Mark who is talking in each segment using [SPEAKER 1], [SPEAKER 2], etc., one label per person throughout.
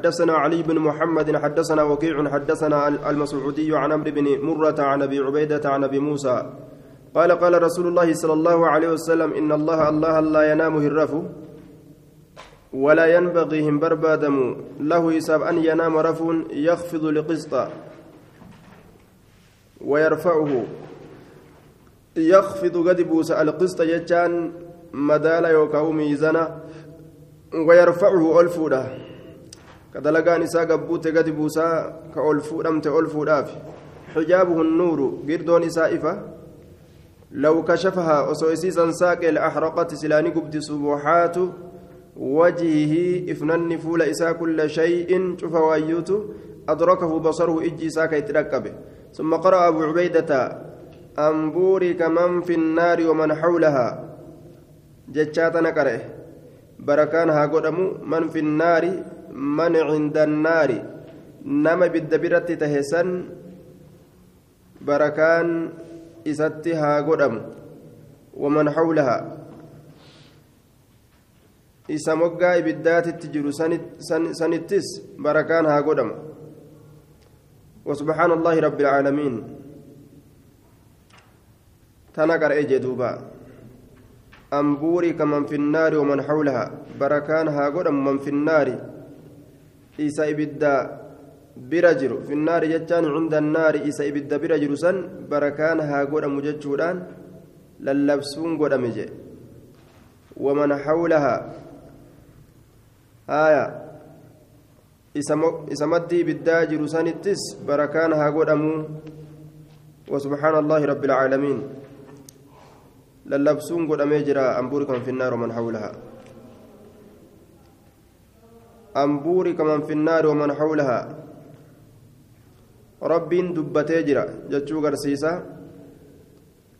[SPEAKER 1] حدثنا علي بن محمد حدثنا وكيع حدثنا المسعودي عن عمرو بن مرة عن أبي عبيدة عن أبي موسى. قال قال رسول الله صلى الله عليه وسلم إن الله الله لا ينام هرف ولا ينبغي هم بربادم. له يساب أن ينام رف يخفض لقسط ويرفعه. يخفض قد بوس القسط يجان مدال يوكاو ميزانا ويرفعه ألفوده كدلقان إساء قبوت قد بوسا كألفو لمت ألفو داف حجابه النور قردون إسائفة لو كشفها أسويسيسا ساق الأحرقت سلاني قبت سبوحات وجهه إفنن فول إساء كل شيء شوف وايوت أدركه بصره إجي ساك يتركبه ثم قرأ أبو عبيدة أنبوري كمن في النار ومن حولها جتشاتنا كره بركان ها قدمو من في النار من عند النار. نما بالدبرة تهسن. بركان إستها قدم. ومن حولها. ibiddaatitti jiru sanittis barakaan haa godhamu وسبحان الله رب العالمين. تنقر إجي دوبا. أنبوري كمن في النار ومن حولها. بركان ها من في النار. Isa ibidda bira jiru finnaari jechaan cunda annaari isa ibidda bira jiru san barakaan haa godhamu jechuudhaan lallabsuun godhame jee waman hawlahaa aya isa maddii ibiddaa jiru sanittis barakaan haa godhamuu وسبحان الله رب العالمين للبسون قد أميجرا أنبوركم في النار ومن حولها أن بورك من في النار ومن حولها ربين دبتي جرا جتشو قرسيسا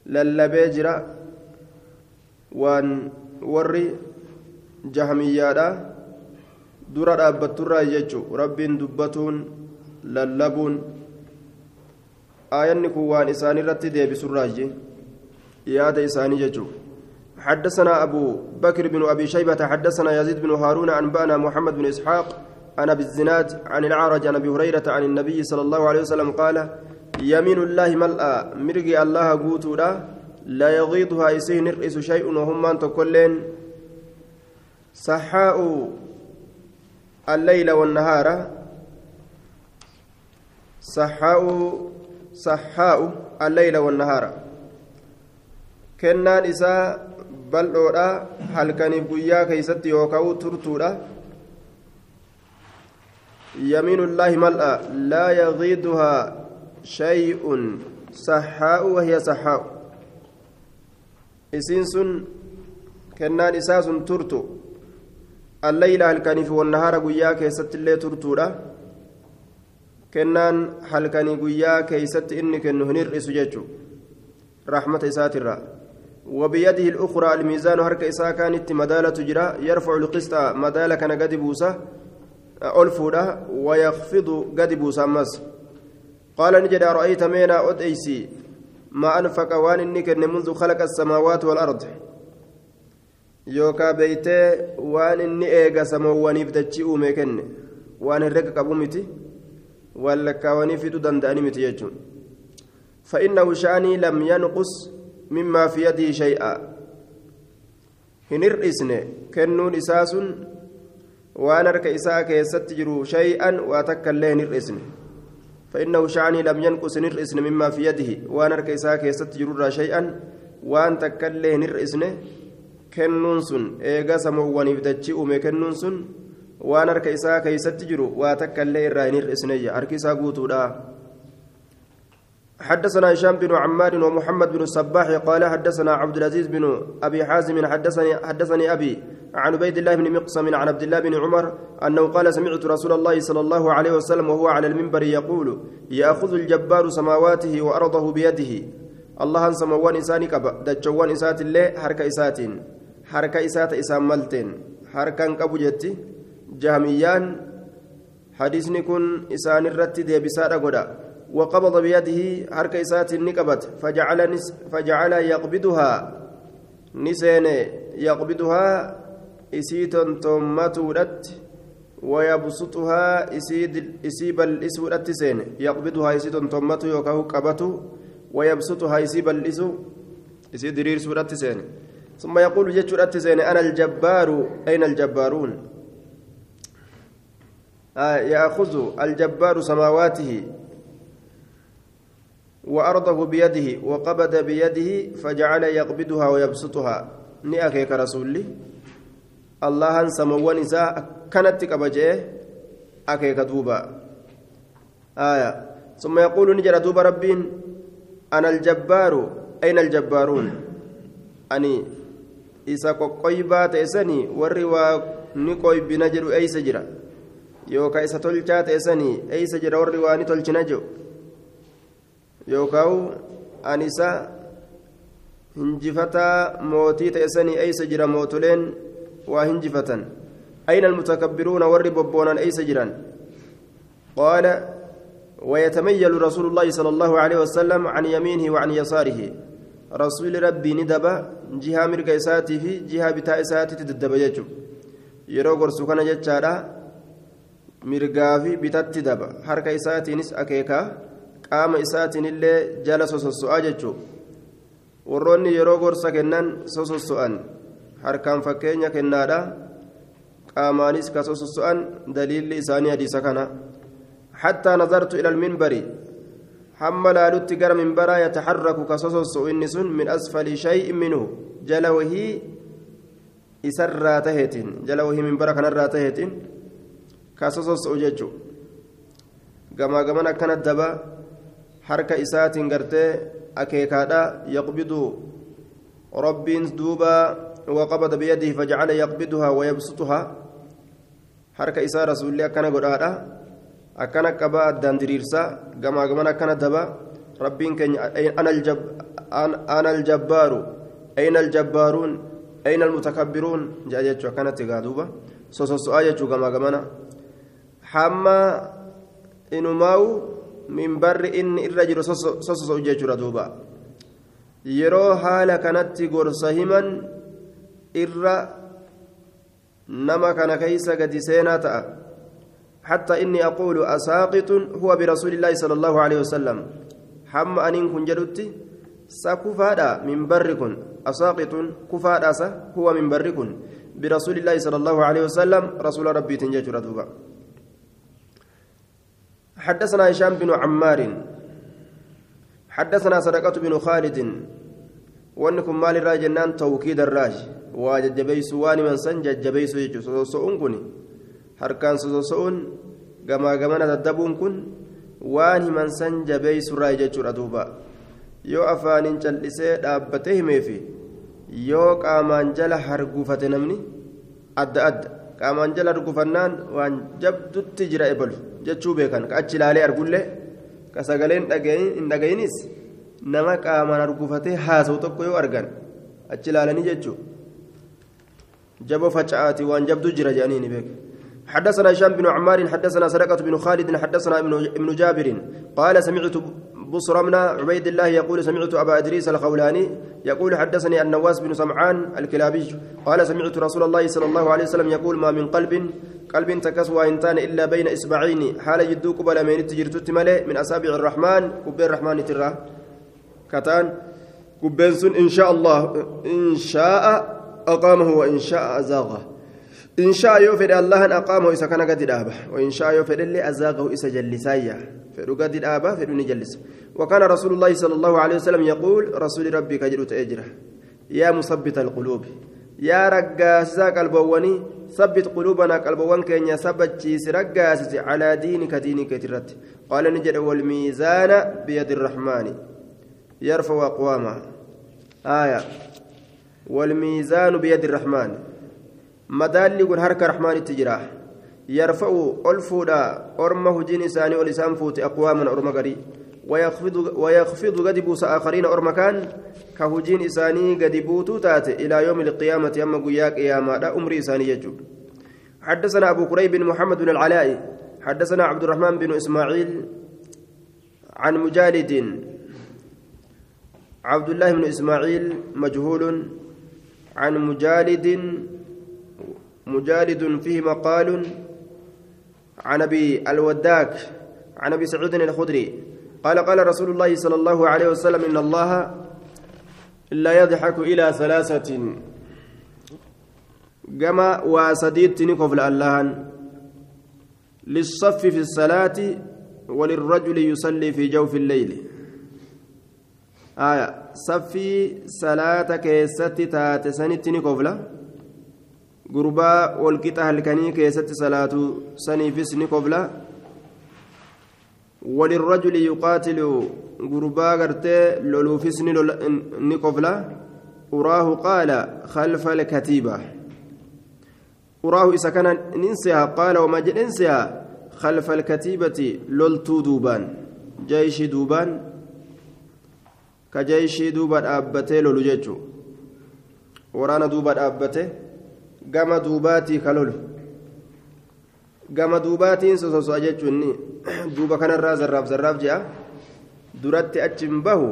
[SPEAKER 1] للبي جرا وان وري جهميادا dura dhaabbatturraa jechuun rabbiin dubbatuun lallabuun aayanni kun waan isaanirratti deebisurraayi yaada isaanii jechuudha حدثنا أبو بكر بن أبي شيبة حدثنا يزيد بن هارون أنبأنا محمد بن إسحاق أنا بالزناد عن العرج عن أبي هريرة عن النبي صلى الله عليه وسلم قال يمين الله ملأ مرقي الله قوتولا لا يغيضها يسيه نرئس شيء وهم أن تكلين. صحاء الليل والنهار. صحاء صحاء الليل والنهار. كنان إساء bal'oodha halkaniif guyyaa keeysatti yookaan turtuudha mal'a laa yagiiduhaa shay'un saxaa'u wahiya saxaa'u isiin sun kennaan isaa sun turtu alleyla halkaniif wannahaara guyyaa keessatti illee turtuudha kennaan halkanii guyyaa keeysatti inni kennu hin hir'isu jechuu rahmata isaatirraa وبيده الأخرى الميزان هرك إساء كانت مدالة جرا يرفع القسط مدالة كان قد بوسة ألفودا ويخفض قد بوسة مس قال نجد أرأيت مينا أديسي ما أنفق وان إنك منذ خلق السماوات والأرض. yookaa beeytee waan inni eega samoowwaniif dachii uume kenne waan herrega qabu miti waan lakkaawanii fiduu danda'ani miti jechuun مما في يده شيئا هنرئسن كنون إساس وأنا رك إساء كيست جرو شيئا وأتك الله هنرئسن فإنه sha'nni لم ينقص hin hir'isne مما في يده waan harka isaa keeysatti jiru شيئا waa hin hir'isne kennuun sun eega samoowwaniif dachii uume kennuun sun waan harka isaa keeysatti jiru waa takka illee irraa hin hir'isne harki isaa guutuudha حدثنا هشام بن عمار ومحمد بن الصباح قال حدثنا عبد العزيز بن أبي حازم حدثني حدثني أبي عن عبيد الله بن مقسم عن عبد الله بن عمر أنه قال سمعت رسول الله صلى الله عليه وسلم وهو على المنبر يقول يأخذ الجبار سماواته وأرضه بيده. الله سموان انساني دجوان اسات الله حركة اساتين حركة اسات اساملتين حركه قبو جتي. جهميان. حديثني كن اسان الرتي دي بساده غدا وقبض بيده حركة إسات النقبت فجعل, نس فجعل يقبضها. نسين يقبضها إسيت تومتودت ويبسطها إسيب الإسو التسين يقبضها يسيد تمته يوكاه قبته ويبسطها إسيب الإسو إسيد درير سورة التسين ثم يقول جتش التسين أنا الجبار أين الجبارون؟ آه يأخذ الجبار سماواته. وأرضه بيده وقبض بيده فجعل يقبضها ويبسطها. نأكيك رسولي. الله سموان إساء كانت كبجئه أكيك دوبا. آية. ثم يقول نجر دوبا ربين. أنا الجبار. أين الجبارون؟ أني إسا قيبات إساني والروا نقوي بنجر أي سجرة. يوكا إسا تلجات إساني أي سجرة والروا نتلجنجو yookaan anisa hinjifataa mootii ta'esanii eeysa jira mootoleen waa hinjifatan almutakabbiruuna warri bobboonan eeysa jiran qaala ويتميل رسول الله صلى الله عليه وسلم عن يمينه وعن يساره رسول ربي ندبا جهة مرقى إساتي في جهة بتاء إساتي تدبا يجو kana jechaadha mirgaa fi bitatti daba harka isaatiinis akeekaa qaama isaatinillee jala sososso'aa jechuun warroonni yeroo gorsa kennan sososso'an harkaan fakkeenya kennaadha qaamaanis ka sososso'an daliilli isaanii hadiisa kana نظرت إلى المنبر حمل لالت قرى منبرا يتحرك كصصص إنس من أسفل شيء منه جلوه إسرى تهت جلوه منبرا كان راتهت كصصص أججو كما كما كانت دبا harka isaatiin gartee akeekaadha yaqbidu rabbiin duuba waqabada biyadihi fajacala yaqbiduhaa wayabsutuhaa harka isaa rasuulli akkana godhaadha akkana qaba addaan diriirsa gamaa gaman akkana daba rabbiin keenya ana aljabbaaru ayna aljabbaaruun ayna almutakabbiruun jea jechuu akkanatti gaa duuba sososo'aa jechuu gamaa hamma inumaa'u minbarri inni irra jiru sososo'u jechuudha duuba yeroo haala kanatti gorsa himan irra nama kana keeysa gadi seenaa ta'a حتى إني أقول أساقط هو برسول الله صلى الله عليه وسلم. حم أنين كن جدتي سكفادا من بركن. أساقط كفادا هو من بركن. برسول الله صلى الله عليه وسلم رسول ربي تنجج ردوبا حدثنا هشام بن عمار حدثنا صدقة بن خالد وانكم مال الراجنان توكيد الراج وججبيس وان من سن ججبيس سوسون كن harkaan sososo'uun gamaa gamana daddabuun kun waan himan san jabeeysurraa jechuudha duuba yoo afaaniin cal'isee dhaabbatee himeefi yoo qaamaan jala hargufate namni adda adda qaamaan jala argufannaan waan jabdutti jira ebalu jechuu beekan ka achi ilaalee argullee ka sagaleen hin dhagayinis nama qaamaan argufatee haasa'u tokko yoo argan achi ilaalanii jechuu jabo faca'aati waan jabdu jira jedhanii ni beeku حدثنا هشام بن عمار حدثنا سرقة بن خالد حدثنا ابن جابر قال سمعت بصر بن عبيد الله يقول سمعت أبا إدريس الخولاني يقول حدثني النواس بن سمعان الكلابي قال سمعت رسول الله صلى الله عليه وسلم يقول ما من قلب قلب تكسوى إنتان إلا بين إصبعين حال جدو قبل من تجرت من أصابع الرحمن كبير الرحمن ترى. كتان كبين إن شاء الله إن شاء أقامه وإن شاء أزاغه. إن شاء يوفد الله أقامه إذا كان قد دابه وإن شاء يوفد اللي أزاغه إذا جلسايا. فدو قد دابه فدو نجلس. وكان رسول الله صلى الله عليه وسلم يقول رسول ربي كجلو تأجره. يا مثبت القلوب. يا رقاسا قلبواني ثبت قلوبنا قلبوان كين يثبت رقاسس على دينك دينك ترت. قال نجد والميزان بيد الرحمن. يرفع أقواما. آية. والميزان بيد الرحمن. Madaalli kun harka rahmaanitti jira. Yarfa'u ol fuudha orma hujiin isaanii ol isaan fuute aqwaaman orma garii ويخفض قد بوس آخرين أرمكان كهجين إساني قد بوتو إلى يوم القيامة يما قياك يا مادا أمري إساني يجو حدثنا أبو كريب بن محمد بن العلاء حدثنا عبد الرحمن بن إسماعيل عن مجالد عبد الله بن إسماعيل مجهول عن مجالد مجالد فيه مقال عن أبي الوداك عن أبي سعود الخدري. قال قال رسول الله صلى الله عليه وسلم إن الله لا يضحك إلى ثلاثة. كما وسديت نكف اللهن للصف في الصلاة وللرجل يصلي في جوف الليل. آية صفي صلاة كيست تاتسنت نكفلا gurbaa walqixa halkanii keessatti salaatu saniifis ni kofla walirrajuli yuqaatilu gurbaa gartee loluufis ni kofla uraahu qaala khalfa alkatiiba uraahu isa kana ninseha qaala wama jedhenseha khalfa alkatiibati loltuu duubaan jeeshii duubaan ka jeeshii duuba dhaabbatee lolu jechuu gama duubaatii kalolu gama duubaatiin sososo'a jechuun duuba kanarraa zarraaf zarraaf je'a duratti achi hin bahu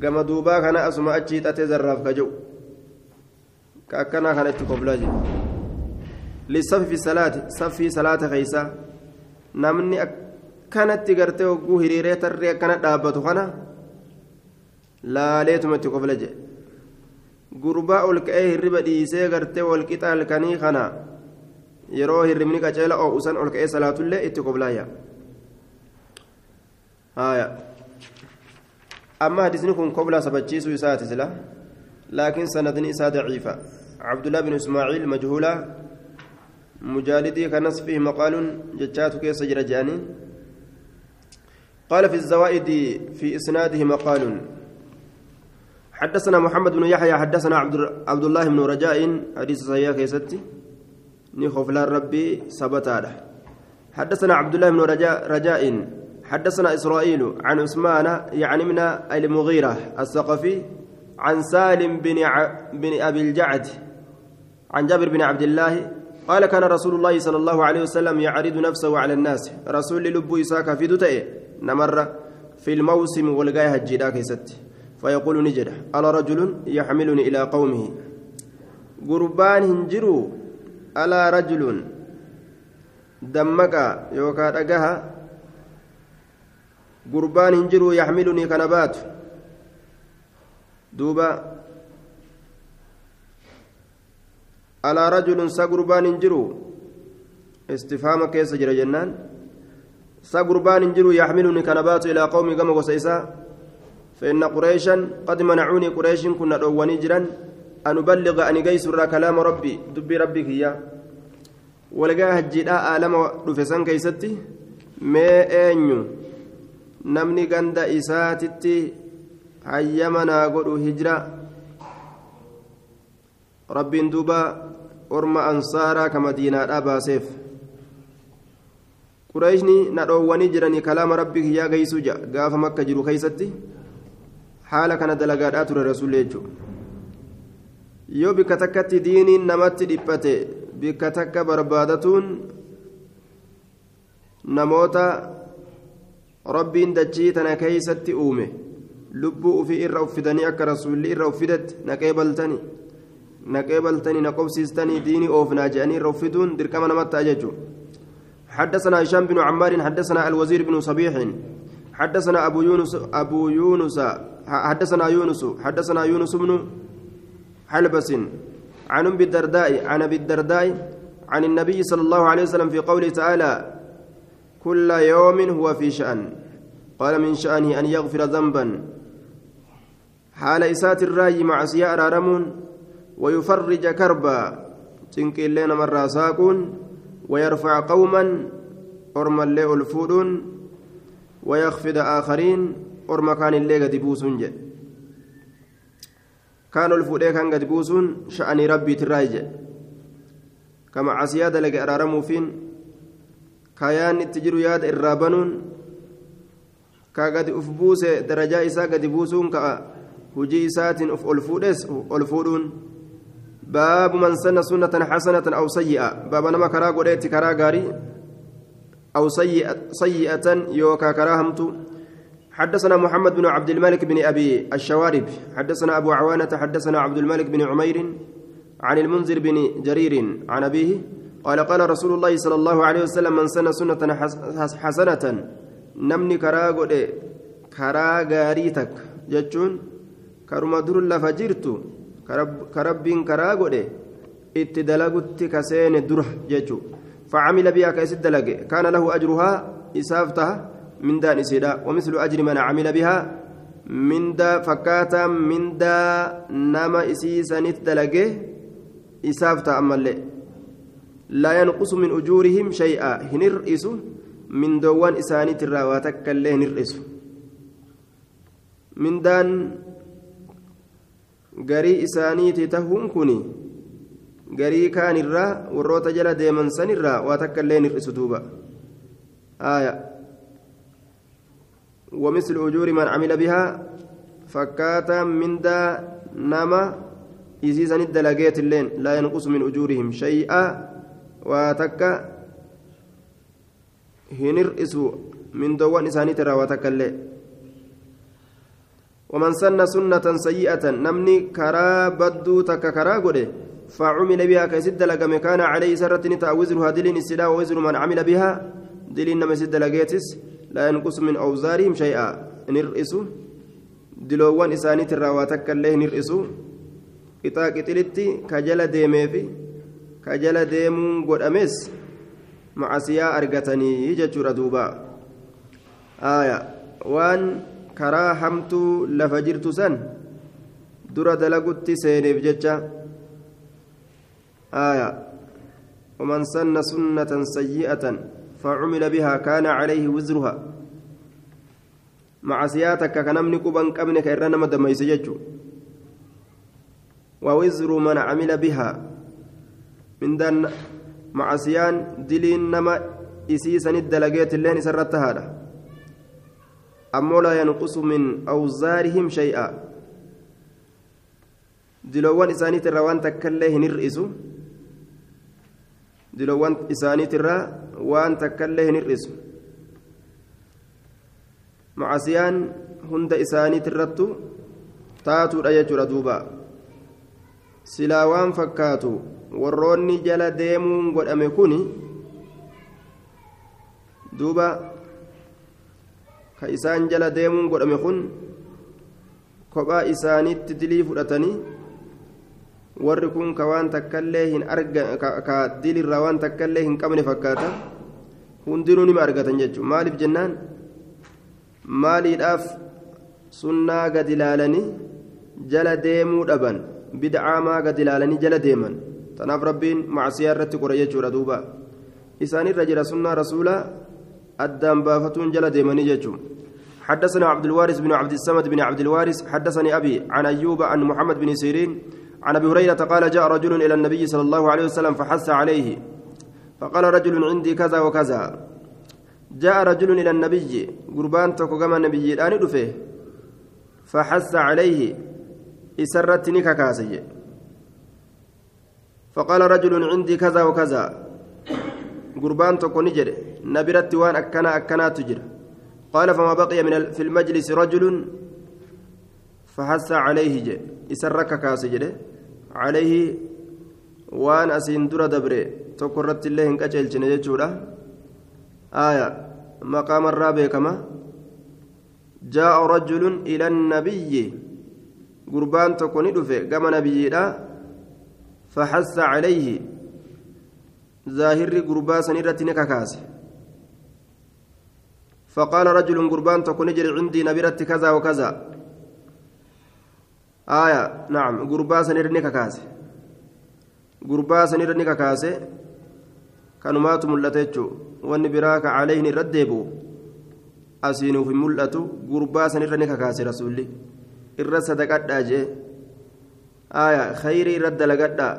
[SPEAKER 1] gama duubaa kana asuma achi hixatee zarraaf ka jedhu ka akkanaa kana itti qoblaa jiru lissafi salaati saffii salaata keeysaa namni akkanatti gartee hogguu hiriiree tarree akkana dhaabbatu kana laaleetuma itti qobla jedhe gurbaa ol ka'ee hirriba dhiisee gartee walqixa halkanii kana yeroo hirribni qaceela oo'usan ol ka'ee salaatullee itti qoblaayya amma hadisni kun qoblaa sabachiisuu isaati sila laakiin sanadni isaa daciifa cabdullah bin ismaaciil majhuulaa مجالدي كنس فيه مقال جتات كيس جرجاني قال في الزوائد في إسناده مقال حدثنا محمد بن يحيى حدثنا عبد الله بن رجاء حديث صحيح كيستي. نخوف ربي سبتاله حدثنا عبد الله بن رجاء رجاء. حدثنا إسرائيل عن عثمان يعني من المغيرة الثقفي عن سالم بن ع... بن أبي الجعد عن جابر بن عبد الله قال كان رسول الله صلى الله عليه وسلم يعرض نفسه على الناس. رسول لبو إساك في دتئ نمر في الموسم والغاية الجدا كيستي. فيقول نجد ألا رجل يحملني إلى قومه؟ قربان هنجروا ألا رجل دمك يوكا أجاها قربان هنجروا يحملني كنبات. دوبا ألا رجل سقربان هنجروا استفهام كيس جرى جنان. سقربان هنجروا يحملني كنبات إلى قومي كما وسيسا؟ فإن قريشا قد منعوني قريش كنا دواني جرا أن أبلغ أن جيس كلام ربي دبي ربي كيا ولقاه الجداء آلم رفسان كيستي ما أنيو نمني غند إساتتي godhu hijira rabbiin duuba orma ansaaraa ka madiinaadhaa baaseef qureeshni na dhoowwanii jiranii kalaama rabbii kiyyaa geeysuu ja gaafa makka jiru keeysatti haala kana dalagaadhaa ture rasuulli jechuudha yoo bikka takkatti diiniin namatti dhiphate bikka takka barbaadatuun namoota rabbiin dachii tana keeysatti uume lubbuu ufii irra uffidanii akka rasuulli irra uffidetti naqee baltanii naqee baltanii na qobsiistanii diinii oofnaa jedhanii irra uffiduun dirqama namatti ta'a jechuudha حدثنا هشام بن عمار حدثنا الوزير بن صبيح حدثنا أبو يونس أبو يونس حدثنا يونس حدثنا يونس بن حلبس عن أم الدرداء عن أبي الدرداء عن النبي صلى الله عليه وسلم في قوله تعالى كل يوم هو في شأن قال من شأنه أن يغفر ذنبا حال إسات الرأي مع سياء رارمون ويفرج كربا تنكي لنا مرة ساكون ويرفع قوما أرما اللي الفودون ويخفض آخرين. أرما كان اللي قد بوسون جي كانوا الفودي كان قد بوسون شأن ربي ترايج كما عسياد لك أرارمو فين كيان التجر ياد الرابنون كقد أفبوس درجة إسا قد بوسون كأ hujii isaatiin of ol fuudhes ol fuudhuun baabu man sanna sunnatan xasanatan aw sayyi'a baaba nama karaa godheetti karaa gaarii aw sayyi'atan yookaa karaa hamtu حدثنا محمد بن عبد الملك بن أبي الشوارب حدثنا أبو عوانة حدثنا عبد الملك بن عمير عن المنذر بن جرير عن أبيه قال قال رسول الله صلى الله عليه وسلم من سن سنة حسنة نمني كراغود كرا غاريتك جتشون كرما در لفجرت كرب كربين كراغود اتدلغت كسين دره جتشو فعمل بها كيسد دلغ كان له أجرها إسافتها من دان سيدا ومثل أجر من عمل بها من دا فكاتا من دا نما إسيسا نتدلغ إسافتها أما لا ينقص من أجورهم شيئا هنرئس من دوان إسانيت الراواتك اللي هنرئس من دان garii isaaniiti tahuun kun garii kaanirraa warroota jala deeman sanirraa waa takka illee hir'isu duuba ومثل أجور من عمل بها فكاتا من دا نما إزيزا الدلقيت اللين لا ينقص من أجورهم شيئا واتكا هنرئسوا من دوان إساني ترى واتكا اللي. ومن سن سنة سيئة نمني كرا بدو تك كرا قده فعمل بها كيسد لقم كان عليه سرة نتا وزرها دلين السدا ووزر من عمل بها دلين نما سد لقيتس. لا ينقص من أوزارهم شيئا نرئسوا دلوان إساني ترى واتكا اللي نرئسوا قطاع قتلتي كجل ديمي في jala deemuun godhames macasiyaa argatanii jechuudha duuba aya waan karaa hamtuu lafa jirtu san dura dalagutti seeneef jecha aya ومن سن سنة سيئة فعمل بها كان عليه وزرها مع سياتك كنمني كبن كبنك إرنا يسجج ووزر من عمل بها mindaan macasiyaan diliin nama isiisanit dalageet illeen isarratti haadha ammoo laa yanqusu min awzaarihim shay'a diloowwan isaaniitirraa waan takkaillee hin hir'isu diloowwan isaaniitirraa waan takkaillee hin hir'isu macasiyaan hunda isaaniitirrattu taatuudha jechuudha duuba silaa waan fakkaatu warroonni jala deemuun godhame kun duuba ka isaan jala deemuun godhame kun kophaa isaaniitti dilii fudhatanii warri kun ka waan takkaillee hin arga ka dilirraa waan takkaillee hin qabne fakkaata hundinuu nima argatan jechuudha maaliif jennaan maaliidhaaf sunnaa gad ilaalanii jala deemuu dhaban bid'aa maa gad ilaalanii jala deeman tanaaf rabbiin macsiyaa irratti qora jechuudha duuba isaanirra jira sunnaa rasuula addaan baafatuun jala deemanii jechuudha حدثنا عبد الوارث بن عبد الصمد بن عبد الوارث حدثني أبي عن أيوب عن محمد بن سيرين عن أبي هريرة قال جاء رجل إلى النبي صلى الله عليه وسلم فحث عليه فقال رجل عندي كذا وكذا. جاء رجل إلى النبي قربان تقوم النبي الآن دفه فحث عليه إسرت نكاكاسي فقال رجل عندي كذا وكذا. قربان تكون نجر نبرت وان أكنا أكنا تجر قال فما بقي من في المجلس رجل. فحث عليه عليه وان أسين در دبري. تقرت الله إنك أجلتنا جيتشورا آية. مقام الرابع كما. جاء رجل إلى النبي. قربان تكون دفه كما نبي فحث عليه. ظاهر قربا سنيرة نكاكاس. فقال رجل قربان تكون جري عندي نبرت كذا وكذا. aya naam gurbaa sanirra ni kakaase. Gurbaa sanirra ni kakaase kanumaatu mul'ata jechuu wanni biraa ka calayhin irra deebi'u asiinuuf hin mul'atu gurbaa sanirra ni kakaase rasuulli. Irra sadaqadhaa jee. Aya khayrii irra dalagadhaa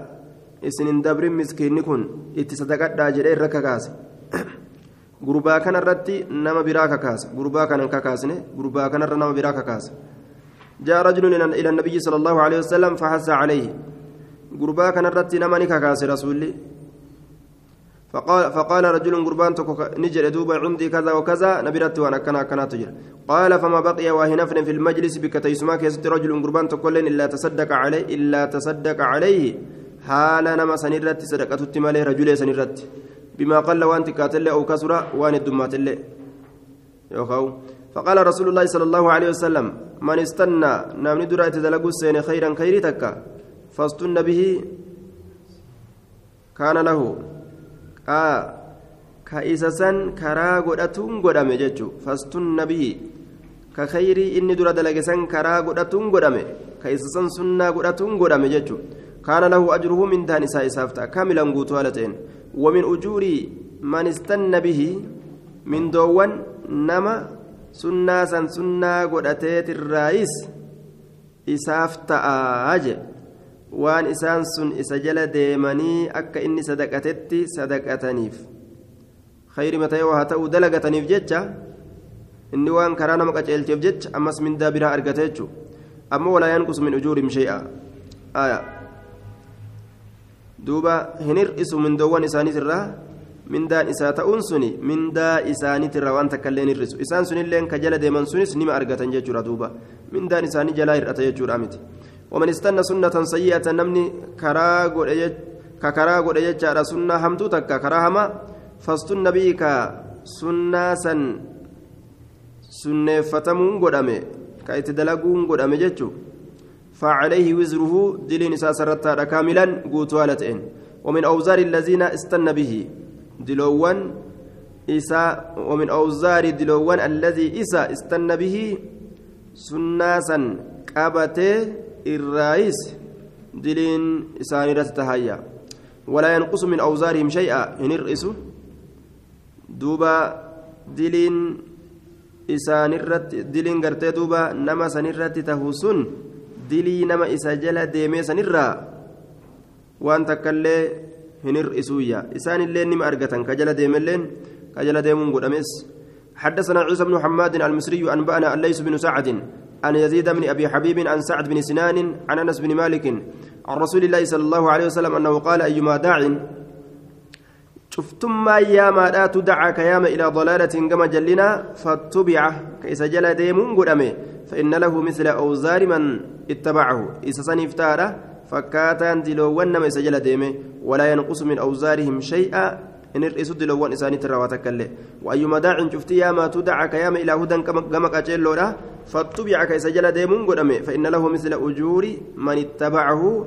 [SPEAKER 1] isinin dabrin miskiinni kun itti sadaqadhaa jedhee irra kakaase. Gurbaa kana irratti nama biraa kakaase. Gurbaa kanan kakaasne gurbaa kanarra nama biraa kakaase. جاء رجل إلى النبي صلى الله عليه وسلم فحث عليه. قربا كان الرتي نمني كاكاس رسولي. فقال فقال رجل قربان نجر دوبا عندي كذا وكذا. نبرت وانا كنا كنا تجر. قال فما بقي واهنفن في المجلس بك تيسما كيست رجل قربان تقولين إلا تصدق عليه إلا تصدق عليه. haala nama sanirratti sadaqatutti malee rajulee sanirratti bimaa qalla waan xiqqaatellee ou kasura waan heddummaatellee yookaan فقال رسول الله صلى الله عليه وسلم من استنى نامني درا تدلقوا السين خيرا خيري تكا فاستن به كان له آه كإسسا كرا قدتون قدام ججو. فاستن به كخيري إني درا دلقسا كرا قدتون قدام كإسسا سنة قدتون قدام ججو. كان له أجره من دان إساء إسافتا كاملا قوتوالتين ومن أجور من استن به من دوان نما sunnaa san sunnaa godhateetirraayis isaaf ta'aa je waan isaan sun isa jala deemanii akka inni sadaqatetti sadaqataniif khayrima ta'ee waa ta'uu dalagataniif jecha inni waan karaa nama qaceelcheef jecha ammas mindaa biraa argate jechuudha ammoo walaa yanqusu min ujuurim shay'a duuba hin hir'isu mindoowwan isaaniitirraa mindaan isaa ta'uun suni mindaa isaaniitirra waan takka illee hir'isu isaan sunillee ka jala deeman sunis nima argatan jechuudha duuba mindaan isaanii jalaa hir'ata jechuudha miti waman istanna sunnatan sayyi'atan namni karaa godhe ka karaa godhe jechaadha sunnaa hamtuu takka karaa hamaa fastun nabii ka sunnaa san sunneeffatamuun godhame ka itti dalaguun godhame jechuudha فعليه وزره دلين ساسرتا كاملا قوتوالتين ومن أوزار الذين استنى به دلوان إسا ومن أوزار دلوان الذي إسا استنى به سناسا قابته الرئيس. دلين إساني تهيأ. ولا ينقص من أوزارهم شيئا. إن الرئيس. دوبا دلين isaanirratti diliin gartee duuba nama sanirratti tahu sun dilii nama isa jala deemee sanirraa waan takkaillee hir'isuuyya isaanillee nima argatan ka jala deemelleen ka jala deemuun godhames. حدثنا عيسى بن حماد المصري أنبأنا الليث بن سعد عن يزيد بن أبي حبيب عن سعد بن سنان عن أنس بن مالك عن رسول الله صلى الله عليه وسلم أنه قال أيما داع شفتم ما ياما لا تدعى كيام إلى ضلالة كما جلنا فاتبع كيس جل ديمون قدامه فإن له مثل أوزار من اتبعه إذا سنفتاره فكاتان دلوان نما سجل ديمه ولا ينقص من أوزارهم شيئا إن الرئيس دلوان إساني ترواتك اللي وأيما داع شفت ياما تدعى كيام إلى هدى كما قاتل فاتبع كيس جل ديمون قدامه فإن له مثل أجور من اتبعه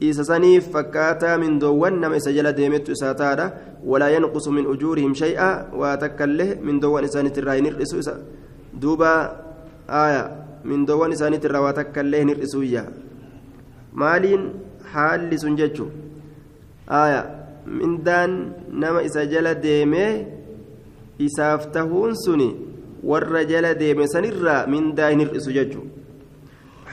[SPEAKER 1] isa saniif fakkaataa mindoowwan nama isa jala deemettu isaa taadha walaa yanqusu min ujuurihim shay'a waa takkaillee mindoowwan isaaniitirraa hin hir'isu isa duuba aya mindoowwan isaaniitirraa waa takkaillee hin hir'isuyya maaliin haalli sun jechu aya mindaan nama isa jala deemee isaaf tahuun suni warra jala deeme sanirraa mindaa hin hir'isu jechuu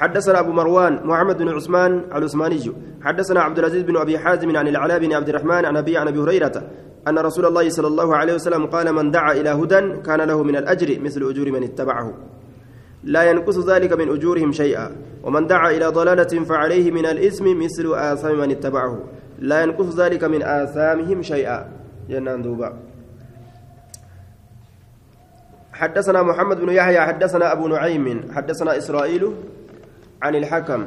[SPEAKER 1] حدثنا أبو مروان محمد بن عثمان العثماني. حدثنا عبد العزيز بن أبي حازم عن العلاء بن عبد الرحمن عن أبي عن أبي هريرة أن رسول الله صلى الله عليه وسلم قال من دعا إلى هدى كان له من الأجر مثل أجور من اتبعه. لا ينقص ذلك من أجورهم شيئا. ومن دعا إلى ضلالة فعليه من الإثم مثل آثام من اتبعه. لا ينقص ذلك من آثامهم شيئا. جنان دوبا. حدثنا محمد بن يحيى حدثنا أبو نعيم حدثنا إسرائيل عن الحكم.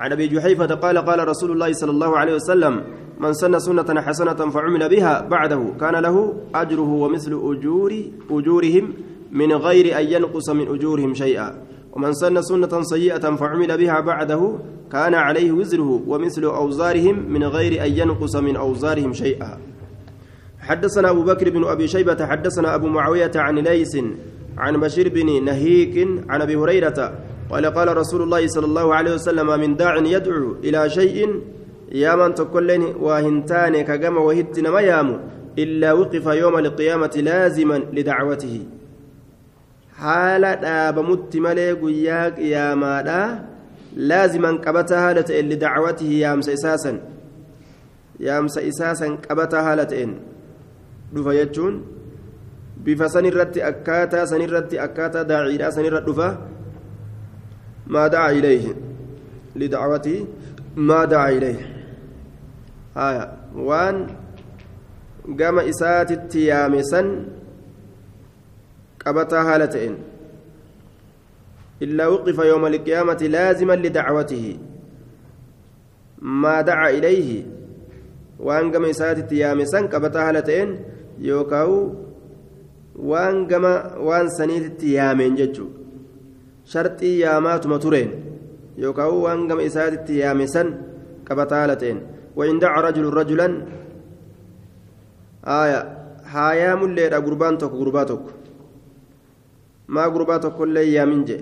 [SPEAKER 1] عن أبي جحيفة قال قال رسول الله صلى الله عليه وسلم من سن سنة حسنة فعمل بها بعده كان له أجره ومثل اجور أجورهم من غير أن ينقص من أجورهم شيئا. ومن سن سنة سيئة فعمل بها بعده كان عليه وزره ومثل أوزارهم من غير أن ينقص من أوزارهم شيئا. حدثنا أبو بكر بن أبي شيبة حدثنا أبو معاوية عن ليس عن بشير بن نهيك عن أبي هريرة قال قال رسول الله صلى الله عليه وسلم من داع يدعو إلى شيء يا من تكلن وهنتان كجم وهتنا ما يامو إلا وقف يوم القيامة لازما لدعوته. حال دابمت ملي قياك يا مالا لازما قبتها لتئن لدعوته يامس إساسا يامس إساسا قبتها لتئن دفا يجون bifa sanirratti akkaataa sanirratti akkaataa daaciidhaa sanirra dhufa. ما دعا إليه لدعوته ما دعا إليه آية وان قام إسات التيامسا قبتا هالتين إلا وقف يوم القيامة لازما لدعوته ما دعا إليه san qabataa haala ta'een yookaan waan gama waan saniititti yaameen jechuudha sharxii yaamaatuma tureen yookaan waan gama isaatitti yaame san qabataa haala ta'een وإن دعا رجل رجلا آية هايا مليدha gurbaan tokko gurbaa tokko maa gurbaa tokkollee yaamin jee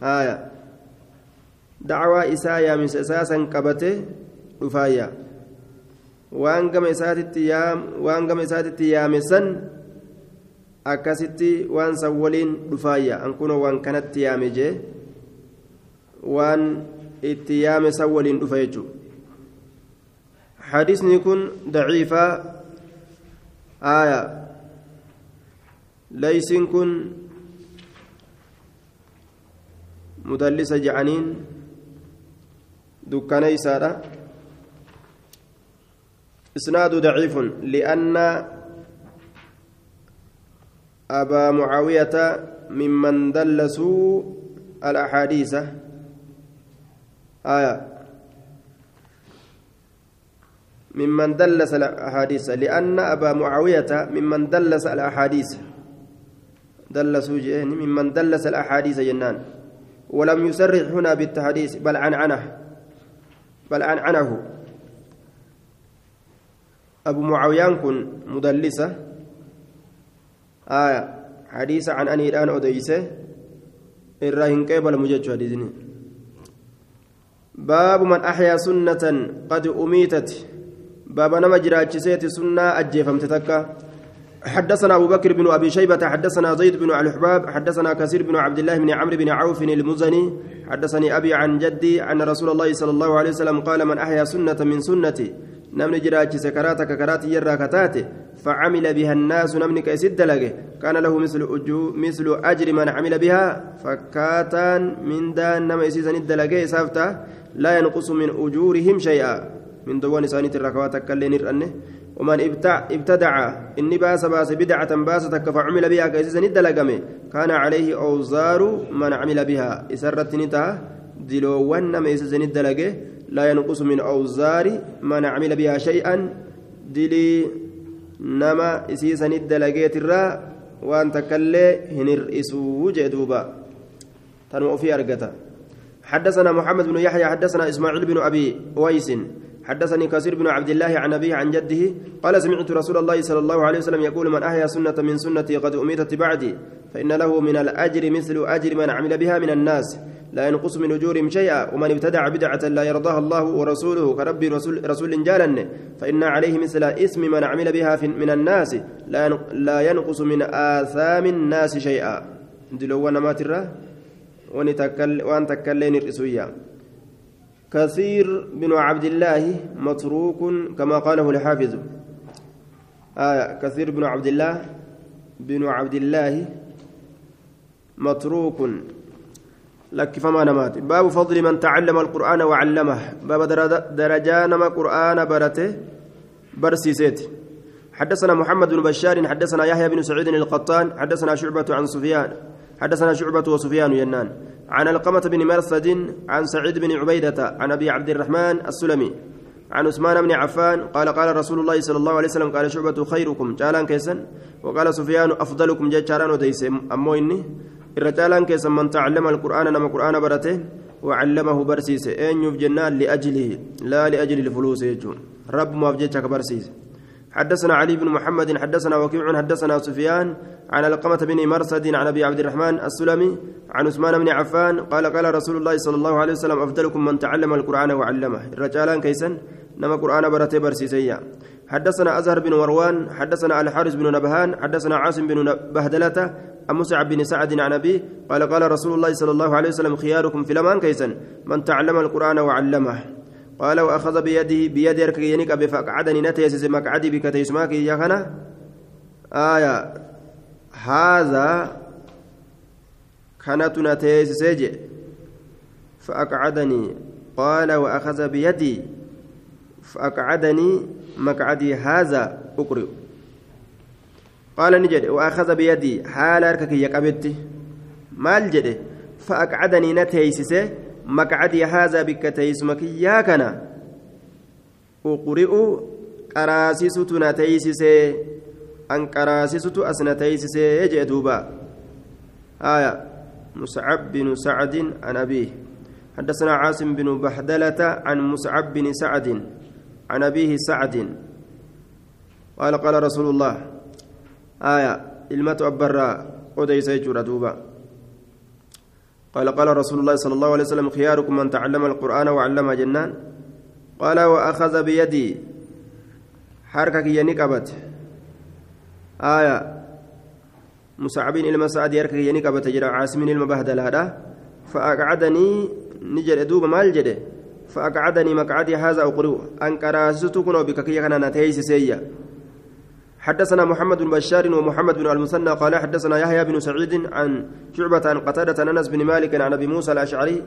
[SPEAKER 1] haaya dacwaa isaa yaamisa isaa san qabate dhufaayya waan gama isaatitti waan gama isaatitti yaame san akkasitti waan san waliin dhufaayya an kunoo waan kanatti yaame jee waan itti yaame san waliin dhufa jechuudha حديثني كن ضعيفة آية ليس كن مدلسة جعنين دكاني سارة. إسناد ضعيف لأن أبا معاوية ممن دلسوا الأحاديث. آية. ممن دلس الأحاديث. لأن أبا معاوية ممن دلس الأحاديث. دلسوا جئني. ممن دلس الأحاديث جنان. ولم يسرح هنا بالتحديث بل عن عنه. بل عن عنه. أبو معاوية كن مدلسة. آية حديث عن أني الآن أديسة. الراهن قبل مجد حديثني. باب من أحيا سنة قد أميتت. باب نما جراجسيت سنة أجيفمت تكا. حدثنا أبو بكر بن أبي شيبة حدثنا زيد بن الحباب حدثنا كثير بن عبد الله بن عمرو بن عوف المزني حدثني أبي عن جدي عن رسول الله صلى الله عليه وسلم قال من أحيا سنة من سنتي نمني جراجس كراتك كراتي يرى فعمل بها الناس نمني كيسد لقه كان له مثل أجو مثل أجر من عمل بها فكاتان من دان نما يسيسن الدلقة. سافتا لا ينقص من أجورهم شيئا. من دوان سانيت الركوات كلين الرنه ومن ابتدع إني باس باس بدعة باستك فعمل بها كيسيسن الدلقمه كان عليه أوزار من عمل بها. إسرت نتا دلوان نما يسيسن الدلقه لا ينقص من أوزار من عمل بها شيئا. دلي نما إسيسا الدلقيت الرا وأن تكلي هنر إسو جدوبا. تنو في أرقتا. حدثنا محمد بن يحيى حدثنا إسماعيل بن أبي ويس. حدثني كثير بن عبد الله عن أبيه عن جده قال سمعت رسول الله صلى الله عليه وسلم يقول من أحيا سنة من سنتي قد أميتت بعدي فإن له من الأجر مثل أجر من عمل بها من الناس لا ينقص من أجورهم شيئا ومن ابتدع بدعة لا يرضاها الله ورسوله كرب رسول, رسول جالا فإن عليه مثل اسم من عمل بها من الناس لا ينقص من آثام الناس شيئا. دلو نماترة وان تكلين الرسوية. كثير بن عبد الله متروك كما قاله الحافظ. آه كثير بن عبد الله بن عبد الله متروك. لك فما نمات. باب فضل من تعلم القرآن وعلمه. باب درجان ما قرآن برته برسيسيت حدثنا محمد بن بشار حدثنا يحيى بن سعيد القطان حدثنا شعبة عن سفيان. حدثنا شعبة وسفيان ينان. عن القمة بن مرثد عن سعيد بن عبيدة عن أبي عبد الرحمن السلمي عن عثمان بن عفان قال قال رسول الله صلى الله عليه وسلم قال شعبة خيركم جالان كيسن وقال سفيان أفضلكم جيتشاران وديسم أمو الرجالان كيسن من تعلم القرآن نما قرآن برته وعلمه برسيس. أين جنان لأجله؟ لا لأجل الفلوس يجون. رب ما برسيس. حدثنا علي بن محمد حدثنا وكيع حدثنا سفيان عن القمة بن مرصد عن أبي عبد الرحمن السلمي عن عثمان بن عفان قال قال رسول الله صلى الله عليه وسلم أفضلكم من تعلم القرآن وعلمه. الرجالان كيسن نما قرآن برته برسيسيا حدثنا أزهر بن مروان حدثنا الحارث بن نبهان حدثنا عاصم بن بهدلة عن مصعب بن سعد عن أبيه قال قال رسول الله صلى الله عليه وسلم خياركم في الأمان كيسا من تعلم القرآن وعلمه. قال وأخذ بيده بيد يركينك بفقعدني نتيس مقعدي بكتيس ماكي يا آية. هذا كانت نتيس سجي فأقعدني. قال وأخذ بيدي. فأقعدني مقعدي هذا أقرئ. قال نجد. وأخذ بيدي. حال أركك يقبت مال جده فأقعدني نتيسسه مقعدي هذا بك تيسمك يا كنا. أقرئ qaraasisutu as na teeysisee jee duuba آية مصعب بن سعد عن أبيه. حدثنا عاصم بن بحدلة عن مصعب بن سعد عن أبيه سعد. قال قال رسول الله. آية المة أبرا أديس يجور قال قال رسول الله صلى الله عليه وسلم خياركم من تعلم القرآن وعلم جنان. قال وأخذ بيدي. حركك ينكبت آية. مسعبين إلما سعد يركك ينكبت جرى عاصمين إلما بهدل هذا فأقعدني نجر دوبا مال جده. فأقعدني مقعدي هذا أقرؤ أن كراستكن بككي كان نتيس سيئة. حدثنا محمد بن بشار ومحمد بن المثنى قال حدثنا يحيى بن سعيد عن شعبة عن قتادة أنس بن مالك عن أبي موسى الأشعري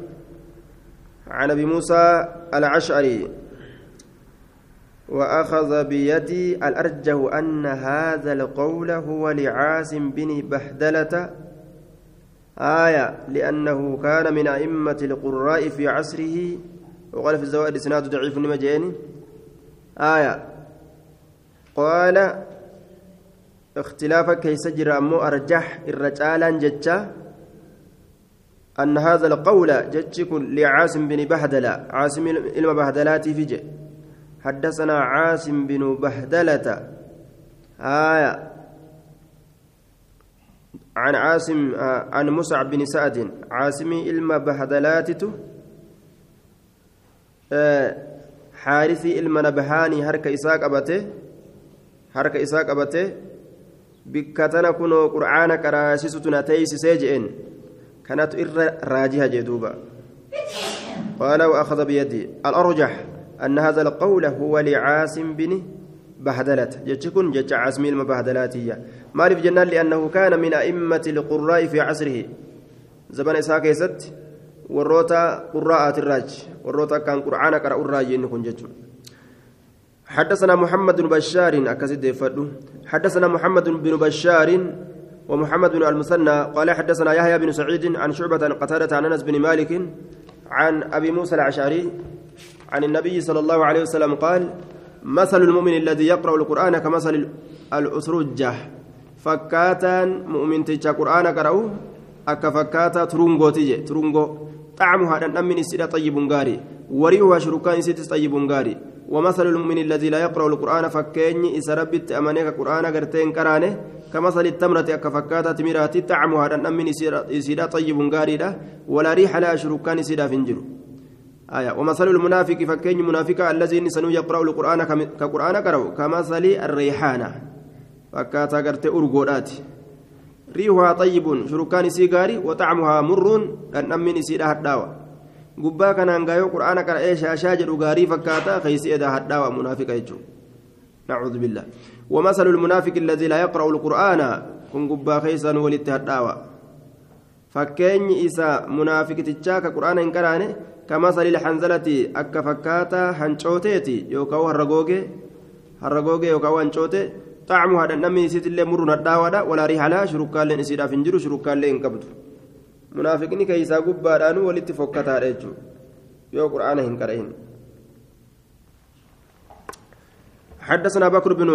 [SPEAKER 1] عن أبي موسى الأشعري. وأخذ بيدي الأرجه أن هذا القول هو لعاصم بن بهدلة آية لأنه كان من أئمة القراء في عصره. وقال في الزوائد إسناد ضعيف نمجين آية قال اختلاف كيس جرى أمو أرجح الرجالا ججا أن هذا القول جتشك لعاصم بن بهدلة. عاصم علم بهدلات في جي حدثنا عاصم بن بهدلة. آية. عن عاصم عن مصعب بن سعد. عاصم علم بهدلاتته آه حارثي علم نبهاني هرك إساق أبته هرك إساق أبته بكتنا كنو قرآن كراسيستنا تيسي جئن كانت إر راجها جدوبا قال وأخذ بيدي الأرجح أن هذا القول هو لعاصم بن بهدلة جتكن جت عاصم المبهدلاتية مالف جنان لأنه كان من أئمة القراء في عصره زمن إسحاق يسد وروتا قراءة الراج وروتا كان قرآن قرأ الراج إنكم جتون حدثنا محمد بن بشار أكسد حدثنا محمد بن بشار ومحمد بن المثنى. قال حدثنا يحيى بن سعيد عن شعبة عن قتادة عن أنس بن مالك عن أبي موسى الأشعري عن النبي صلى الله عليه وسلم قال مثل المؤمن الذي يقرأ القرآن كمثل الأسرجة. فكاتا مؤمن تجا قرآن قرأوا أكا فكاتا ترونغو تجي ترونغو. طعمها أن من طيب غاري. وريها شركان سيتس طيب غاري. ومثل المؤمن الذي لا يقرأ القرآن فكيني إذا ربت أمانيك قرآن قرتين كرانه كمثل التمرة أكفكاتة تمرات طعمها أن من إسيدا طيب غاريدا ولا ريح لا شركان إسيدا فنجر آية. ومثل المنافق فكيني منافق الذي نسنو يقرأ القرآن كقرآن قرأ كمثل الريحانة. فكاتا قرت أرغودات ريحها طيب شركان إسي وطعمها مر أن من إسيدا هداوة gubbaa kanaan gaayoo qura'aana qara'ee shaashaa jedhu gaarii fakkaataa keeysi edaa hadhaawa munaafiqa jechuudha. بالله ومثل المنافق الذي لا يقرأ القرآن كن قبا خيسا ولت هداوى فكين إسا منافق تشاك قرآن إن كرانه كمثل الحنزلة أكا فكاتا هنشوتيتي يوكاو هرقوغي هرقوغي يوكاو هنشوتي طعمها نمي سيت اللي مرنا الداوى ولا ريح لها شركان لين إسيدا فنجر شركان لين كبدو munaafiqni keeysaa gubbaadhaanuu walitti fokkataadha jechuudha yoo qur'aana hin qara'in حدثنا بكر بن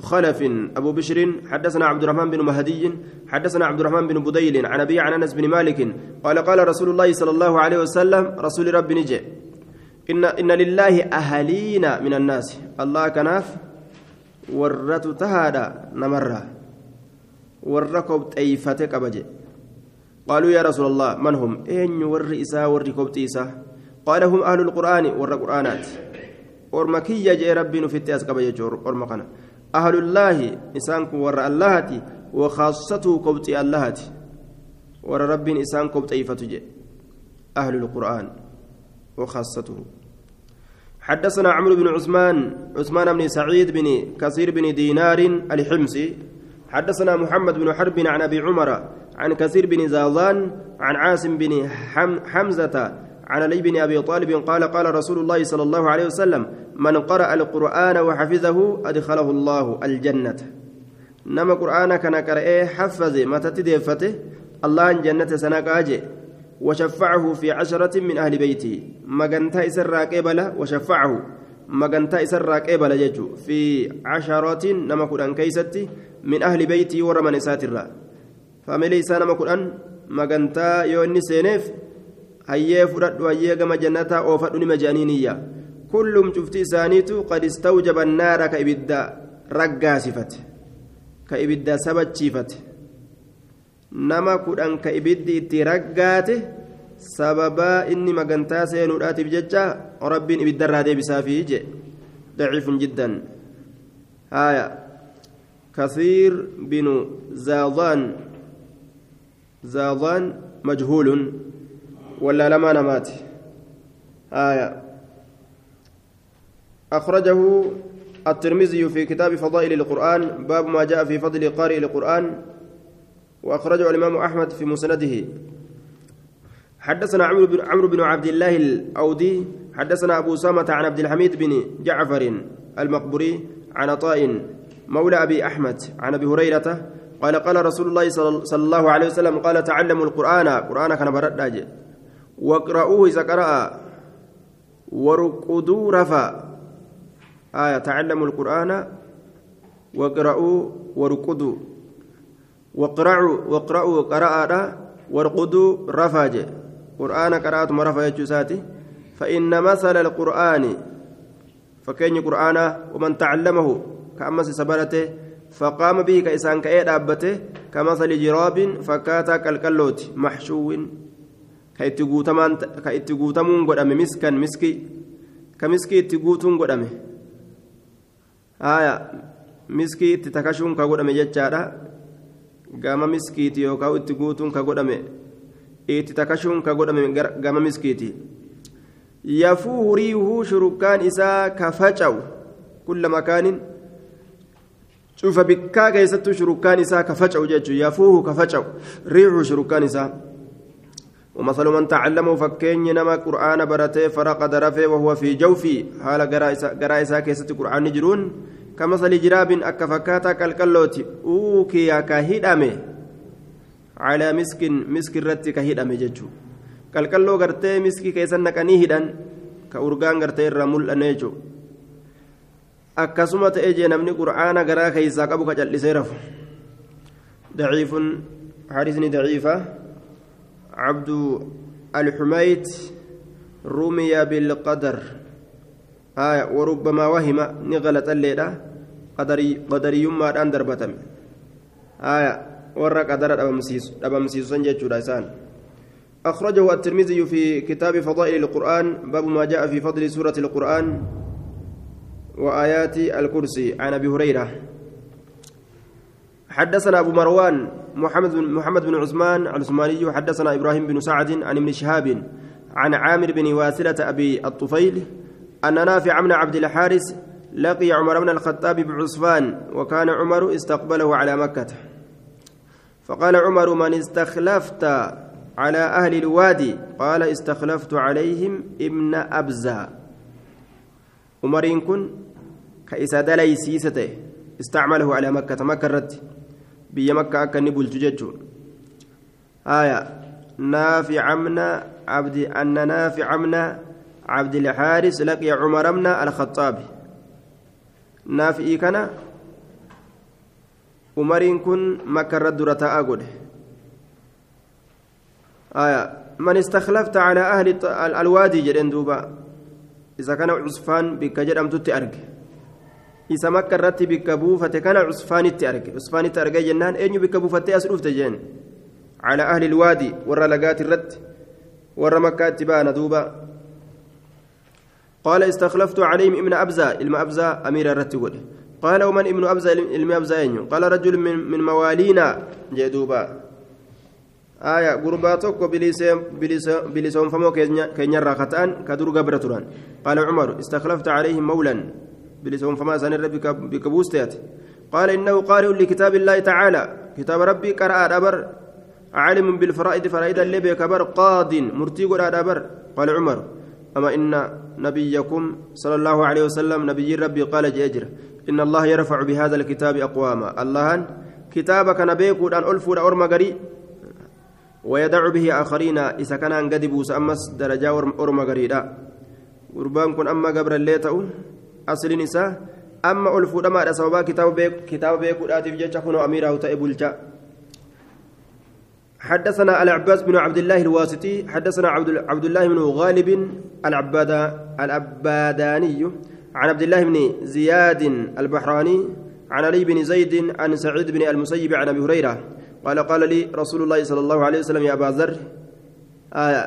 [SPEAKER 1] خلف أبو بشر حدثنا عبد الرحمن بن مهدي حدثنا عبد الرحمن بن بديل عن أبي عن أنس بن مالك قال قال رسول الله صلى الله عليه وسلم رسول رب نجي إن, إن لله أهلين من الناس. الله كناف ورت تهادا نمرة. وركب تيفتك أبجي. قالوا يا رسول الله من هم؟ أين ور إسا ور قال هم أهل القرآن ور قرآنات. ورمكية جاء ربي نفت أسقب يجور ورمقنا أهل الله إسانك ور اللهتي وخاصته كبتي اللهتي ور ربي إسان كبتي فتجي أهل القرآن وخاصته. حدثنا عمرو بن عثمان عثمان بن سعيد بن كثير بن دينار الحمصي. حدثنا محمد بن حرب عن أبي عمر عن كثير بن زاضان عن عاصم بن حمزة عن علي بن أبي طالب قال قال رسول الله صلى الله عليه وسلم من قرأ القرآن وحفظه أدخله الله الجنة. نما قرآن كان قرأه حفظ متى تدفته؟ الله جنة سنقاجه. وشفعه في عشرة من أهل بيته. مجنتا إسر وشفعه. magantaa isarraa qeebala jechuun fi casharootiin nama kudhan keeysatti min ahli beeytii warra mana isaatirraa faamilii isaa nama kudhan magantaa yoo inni seeneef hayyee fudhadhu hayyee gama jannataa oofadhu nima je'aniiniyya kullum cufti isaaniitu qad istawjaba naara ka ibidda raggaasifate. Ka ibidda sabachiifate. Nama kudhan ka ibiddi itti raggaate sababaa inni magantaa seenuudhaatiif jecha rabbiin ibiddarraa deebisaafi jee. Daciifun jiddan. Haaya. Kasiir binu zaadaan زاضان مجهول ولا لما نمات. آية. أخرجه الترمذي في كتاب فضائل القرآن باب ما جاء في فضل قارئ القرآن وأخرجه الإمام أحمد في مسنده. حدثنا عمرو بن عمرو بن عبد الله الأودي حدثنا أبو سامة عن عبد الحميد بن جعفر المقبري عن عطاء مولى أبي أحمد عن أبي هريرة قال قال رسول الله صلى الله عليه وسلم قال تعلموا القرآن. قرآن كان برد واقرؤوه إذا قرأ. ورقدوا رفا آية تعلموا القرآن. واقرؤوا ورقدوا. واقرأوا واقرأوا قراءة ورقدوا رفاج قرآن قراءة مرفا يجوساتي فإن مثل القرآن. فكين قرآن. ومن تعلمه. كأمس سبرته. فقام به كإسان كأيد أبته كمثل جراب فكاتا كالكلوت محشو كإتي قوتمون قدام مسكا مسكي كمسكي إتي قوتون قدام آية مسكي إتي تكشون كقدام جتشارا gama miskiiti yookaan itti guutuun ka godhame itti takashuun ka godhame gama miskiiti yafuu riihuu shurukkaan isaa ka faca'u kulla makaanin Cufa bikkaa keessattuu shurukkaan isaa ka faca'u jechuun yafuuhu ka faca'u riihuu shurukkaan isaa ومثل من تعلمه فكين نما قرآن برته فرقد رفه وهو في جوفي. حال قرائسا كيست قرآن نجرون كمثل جراب أكفكاتا كالكلوت أوكي كهدمه على مسك مسك الرت كهدمه ججو كالكلو غرتي مسكي كيسن نكني هدن كأورغان غرتي الرمل أنيجو. Akkasuma ta'ee jee namni qur'aana garaa keeysaa qabu ka callisee rafu. Daciifun حديثني ضعيفة عبد الحميد رمي بالقدر آية وربما وهم نغلط الليلة قدري قدري يما دان دربتم آية ورا قدر أبمسيس أبمسيس لسان أخرجه الترمذي في كتاب فضائل القرآن باب ما جاء في فضل سورة القرآن وآيات الكرسي. عن أبي هريرة. حدثنا أبو مروان محمد بن محمد بن عثمان العثماني حدثنا إبراهيم بن سعد عن ابن شهاب عن عامر بن واسلة أبي الطفيل أن نافع بن عبد الحارث لقي عمر بن الخطاب بعصفان وكان عمر استقبله على مكة. فقال عمر من استخلفت على أهل الوادي؟ قال استخلفت عليهم ابن أبزة. عمر كن كإسا دلي سيسته استعمله على مكة مكة الرد بي مكة أكن بلت ججو آية نافع من عبد أن نافع من عبد الحارث لقي عمر بن الخطاب. نافع كان؟ عمر كن مكة الرد رتاء آية من استخلفت على أهل الوادي جدين دوبا إذا كان عصفان بك جرم تتأرك إذا مكة رتي بك بوفة كان عصفان تأرك عصفان تأرك جنان أين بك بوفة أسرف تجين على أهل الوادي ورا لقات الرد ورا مكة تبان دوبا قال استخلفت عليهم ابن أبزة إلما أبزة أمير الرتب قال ومن ابن أبزة إلما أبزة قال رجل من, من موالينا جدوبا آية غرباتك بلسان فمو كين راختان كدر قبر تران قال عمر استخلفت عليهم مولا بلسان فما سنر بكبوستيات قال إنه قارئ لكتاب الله تعالى كتاب ربي قرأ دبر عالم بالفرائض فرائض اللي بكبر قاض مرتي قرأ دبر قال عمر أما إن نبيكم صلى الله عليه وسلم نبي ربي قال جاجر إن الله يرفع بهذا الكتاب أقواما الله كتابك نبيك أن ألفوا أرمى قريب ويدع به آخرين إذا كان قد بوس أمس درجة أرمى قريدا. gurbaan kun amma gabrallee ta'u asliin isaa amma ol fuudhamaadha sababaa kitaaba beekuudhaatiif jecha kunoo amiirahu ta'e bulcha حدثنا العباس بن عبد الله الواسطي حدثنا عبد عبد الله بن غالب العبادا العباداني عن عبد الله بن زياد البحراني عن علي بن زيد عن سعيد بن المسيب عن أبي هريرة قال قال لي رسول الله صلى الله عليه وسلم يا أبا ذر آية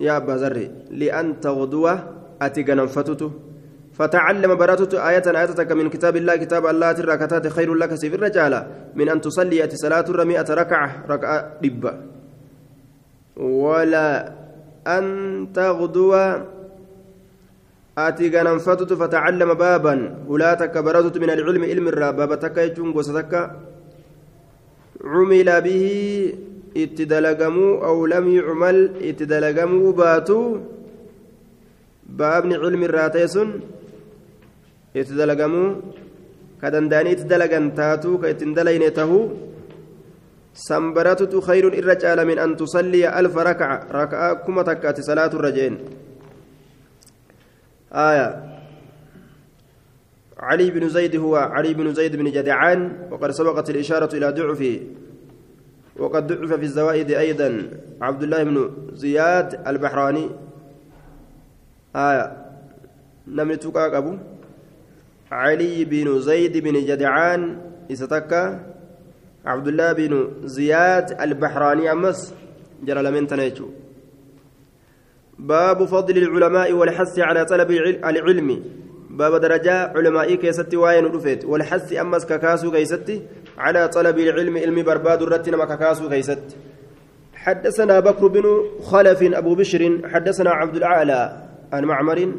[SPEAKER 1] يا أبا ذر لأن تغدو اتي فتت فتعلم براتت آية آياتك من كتاب الله كتاب الله تركتات خير لك سيف الرجال من أن تصلي أتي صلاة مئة ركعة ركعة دبة. ولا أن تغدو آتي غننفتت فتعلم بابا. ولاتك براتت من العلم علم الراب بابتك يجون قوستك عمل به اتدلقموا أو لم يعمل اتدلقموا باتوا baabni cilmi irraa ta'e sun itti dalagamuu ka danda'anii itti dalagan taatuu ka ittiin dalayne tahuu sanbaratutu khayrun irra caala min an tusalliya alfa rakaca raka'a kuma takka ati salaatu irra jeen آية علي بن زيد هو علي بن زيد بن جدعان وقد سبقت الإشارة إلى ضعفه وقد ضعف في الزوائد أيضا. عبد الله بن زياد البحراني. آية نمني تقاق أبو. علي بن زيد بن جدعان إستكا عبد الله بن زياد البحراني أمس جرى لمن تنيتو. باب فضل العلماء والحث على طلب العلم. باب درجة علماء كيستي واين رفت والحث أمس ككاسو كيستي على طلب العلم علم برباد الرتنا ككاسو كيست. حدثنا بكر بن خلف أبو بشر حدثنا عبد الأعلى عن معمر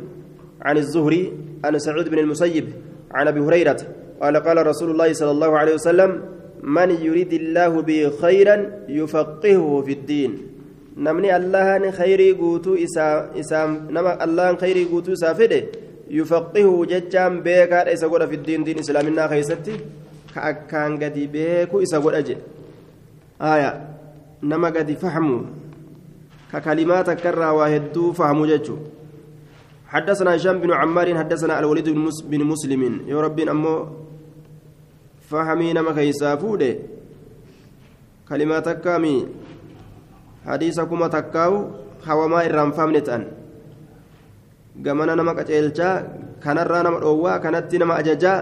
[SPEAKER 1] عن الزهري عن سعود بن المسيب عن أبي هريرة قال قال رسول الله صلى الله عليه وسلم من يريد الله به خيرا يفقهه في الدين. نمني الله خيري قوتو إسام نما الله خيري قوتو سافده يفقهه ججام بيكا إسا في الدين دين إسلامنا خيستي كأكان قدي بيكو إسا أجي آية نما قدي فهموا ككلمات كرا واهدو فهموا ججو. حدثنا هشام بن عمار حدثنا الوليد بن مسلم. يا ربي أمو فهمينا ما كيسا فوده. كلمات كامي. حديثكما تكاو هوما إرام فامنتان gamana nama qaceelchaa kanarraa nama dhoowwaa kanatti nama ajajaa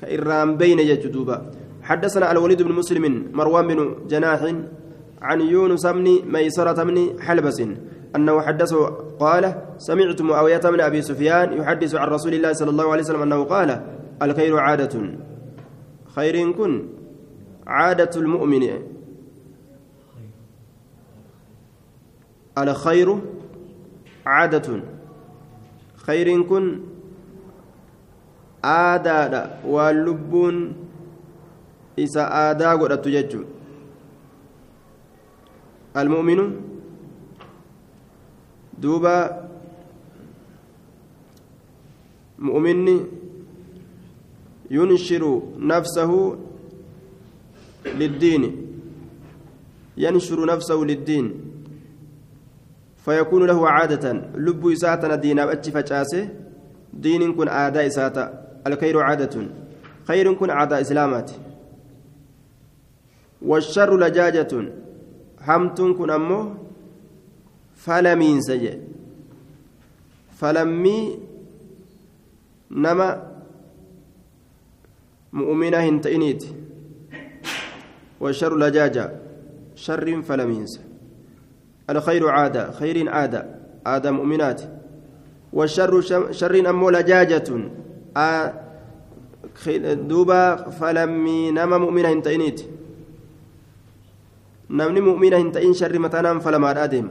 [SPEAKER 1] ka irraan beyne jechu duuba. حدثنا الوليد بن مسلم مروان بن جناح عن يونس بن ميسرة بن حلبس أنه حدثه قال سمعت معاوية من أبي سفيان يحدث عن رسول الله صلى الله عليه وسلم أنه قال الخير عادة خير كن عادة المؤمن الخير عادة. خير كن آداد واللبون إسا آدا قد المؤمن دوبا مؤمني ينشر نفسه للدين. ينشر نفسه للدين. فيكون له عادة. لب إساتنا دين أبتش فجاسة. دين كن عادة إساتا. الخير عادة. خير كن عادة إسلامات. والشر لجاجة. حمت كن أمه jee falammii nama mu'umina hin ta'iniiti والشر لجاجة. شر فلمينس الخير عادة خير عادة عادة مؤمنات. والشر شر أمو لجاجة. دوبا فلمي نما مؤمنة هنتئنيت نمني مؤمنة هنتئن شر متنام فلما أدم.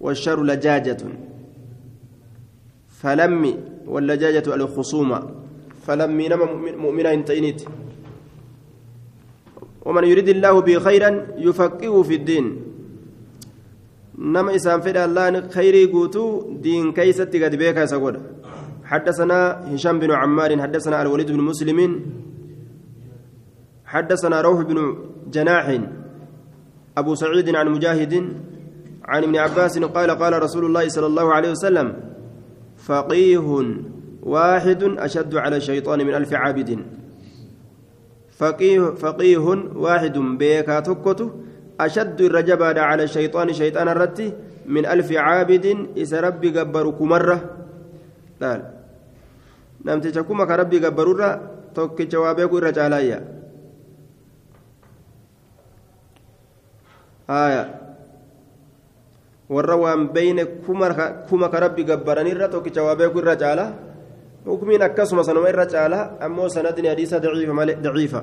[SPEAKER 1] والشر لجاجة. فلمي واللجاجة الخصومة. فلمي نما مؤمنة انتينيت ومن يريد الله به خيرا يفقهه في الدين. نما إسان فدا الله خيري قوتو دين كيست قد بيكا سقود حدثنا هشام بن عمار حدثنا الوليد بن مسلم حدثنا روح بن جناح أبو سعيد عن مجاهد عن ابن عباس قال قال رسول الله صلى الله عليه وسلم فقيه واحد أشد على الشيطان من ألف عابد فقيه, فقيه واحد بيكا تكته أشد الرجبة على الشيطان شيطان الرتي من ألف عابد إذا ربي قبرك مرة لا نمت تكوما كربي قبرورا توكي جوابك الرجالايا آية warra waan beeyne kuma ka rabbi gabbaranirra tokkicha waa beeku irra caala hukumiin akkasuma sanuma irra caala ammoo sanadni hadiisa daciifa malee daciifa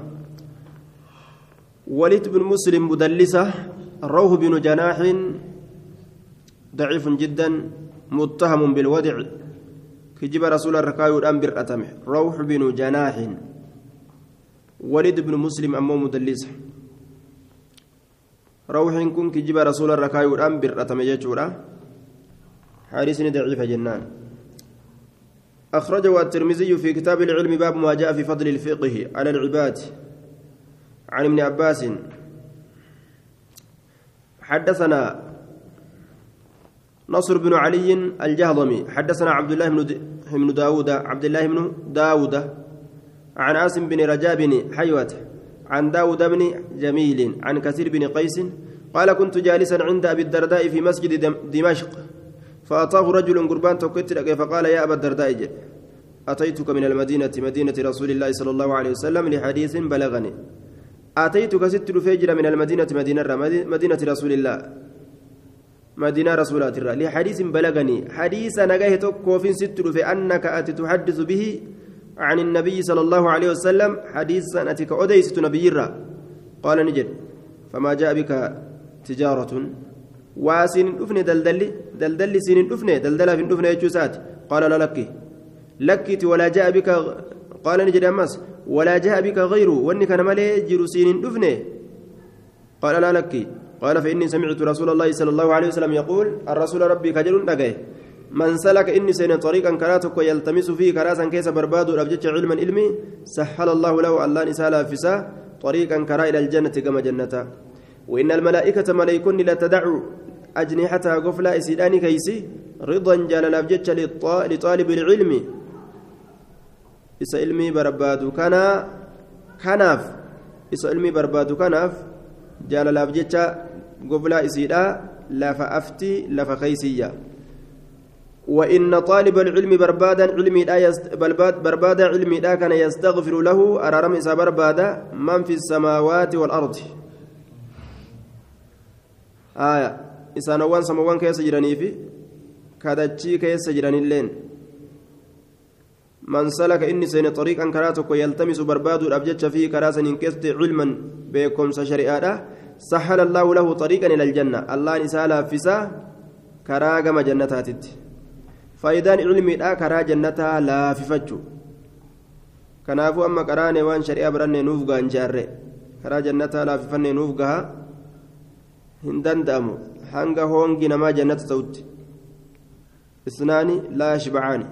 [SPEAKER 1] وليد بن مسلم مدلسة روح بن جناح ضعيف جدا متهم بالودع كجب رسول الركاي الأنبر أتمه روح بن جناح. وليد بن مسلم أمو مدلسة. روح كن كجب رسول الركاي الأنبر أتمه يجورا حارسني ضعيف جنان. أخرجه الترمذي في كتاب العلم باب ما جاء في فضل الفقه على العباد. عن ابن عباس. حدثنا نصر بن علي الجهضمي. حدثنا عبد الله بن داود عبد الله بن داود عن عاصم بن رجاء بن حيوة عن داود بن جميل عن كثير بن قيس قال كنت جالسا عند أبي الدرداء في مسجد دمشق فأتاه رجل قربان توكت فقال يا أبا الدرداء أتيتك من المدينة مدينة رسول الله صلى الله عليه وسلم لحديث بلغني. أتيتك ست فجر من المدينة مدينة مدينة رسول الله. مدينة رسول الله لحديث بلغني. حديث نجاه توكوف ست أنك أتي تحدث به عن النبي صلى الله عليه وسلم. حديث أتيك أديست نبي قال نجد فما جاء بك تجارة؟ واسين دفن دلدلي دلدلي سين دفن دلدلا في دفن قال لا لك. لكت ولا جاء بك. قال نجد أمس ولا جاء بك غيره واني كان مالي جرسين دفنه. قال لا لك. قال فإني سمعت رسول الله صلى الله عليه وسلم يقول الرسول ربي كجل نجاه من سلك إني سين طريقا كراتك ويلتمس فيه كراسا كيس برباد أبجت علما علمي سهل الله له الله نسال فسا طريقا كرا إلى الجنة كما جنة وإن الملائكة ملائكون لا تدعو أجنحتها قفلا إسيداني كيسي رضا جلال أبجت لطالب العلم. Isa ilmii barbaadu kana kanaaf isa ilmii barbaadu kanaaf jaalalaaf jecha goblaa isiidha lafa afti lafa keeysiyya وإن طالب العلم بربادا علمي لا يست... بربادا علمي لا كان يستغفر له أرارم إسا بربادا من في السماوات والأرض آية إسا نوان سموان كيس جراني في كادتشي كيس جراني اللين من سلك إني سين طريقا كراتك يلتمس برباد الأبجد فيه كراسا إنكست علما بكم شريعة سهل الله له طريقا إلى الجنة. الله نسالا فسا كراغم جنتاتت. فإذا علمي لا كرا جنتها لا فجو كنافو أما كراني وان شريعة براني نوفقا انجاري كرا جنتها لا في فني نوفقها هندن دامو. hanga hoongi namaa jannata ta'utti isnaani laa yashbacaani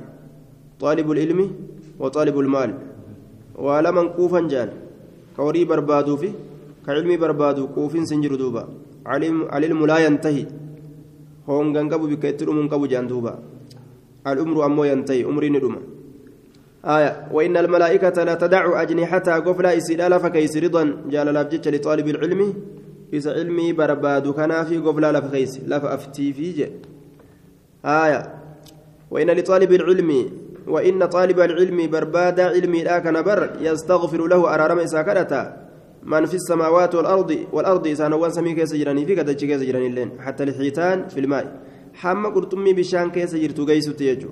[SPEAKER 1] طالب العلم وطالب المال. ولمن كوفا جان. كوري بربادو في كعلمي بربادو كوفين سنجر دوبا. علم علم لا ينتهي. هون غنقبو بكيترو من قبو جان دوبا. الأمر أمو ينتهي. أمري ندوما. آية. وإن الملائكة لا تدع أجنحتها قفلا إسئلال فكيس رضا. جال لابجتش لطالب العلم. إذا علمي بربادو كان في قفلا لفكيس لفأفتي في جي. آية. وإن لطالب العلم وإن طالب العلم برباد علمي لا كان بر يستغفر له أرارم إساكرتا من في السماوات والأرض والأرض سانوان سمي كيس جراني في كذا كيس جراني اللين حتى الحيتان في الماء. حما قرطمي بشان كيس جرتو جيس تيجو.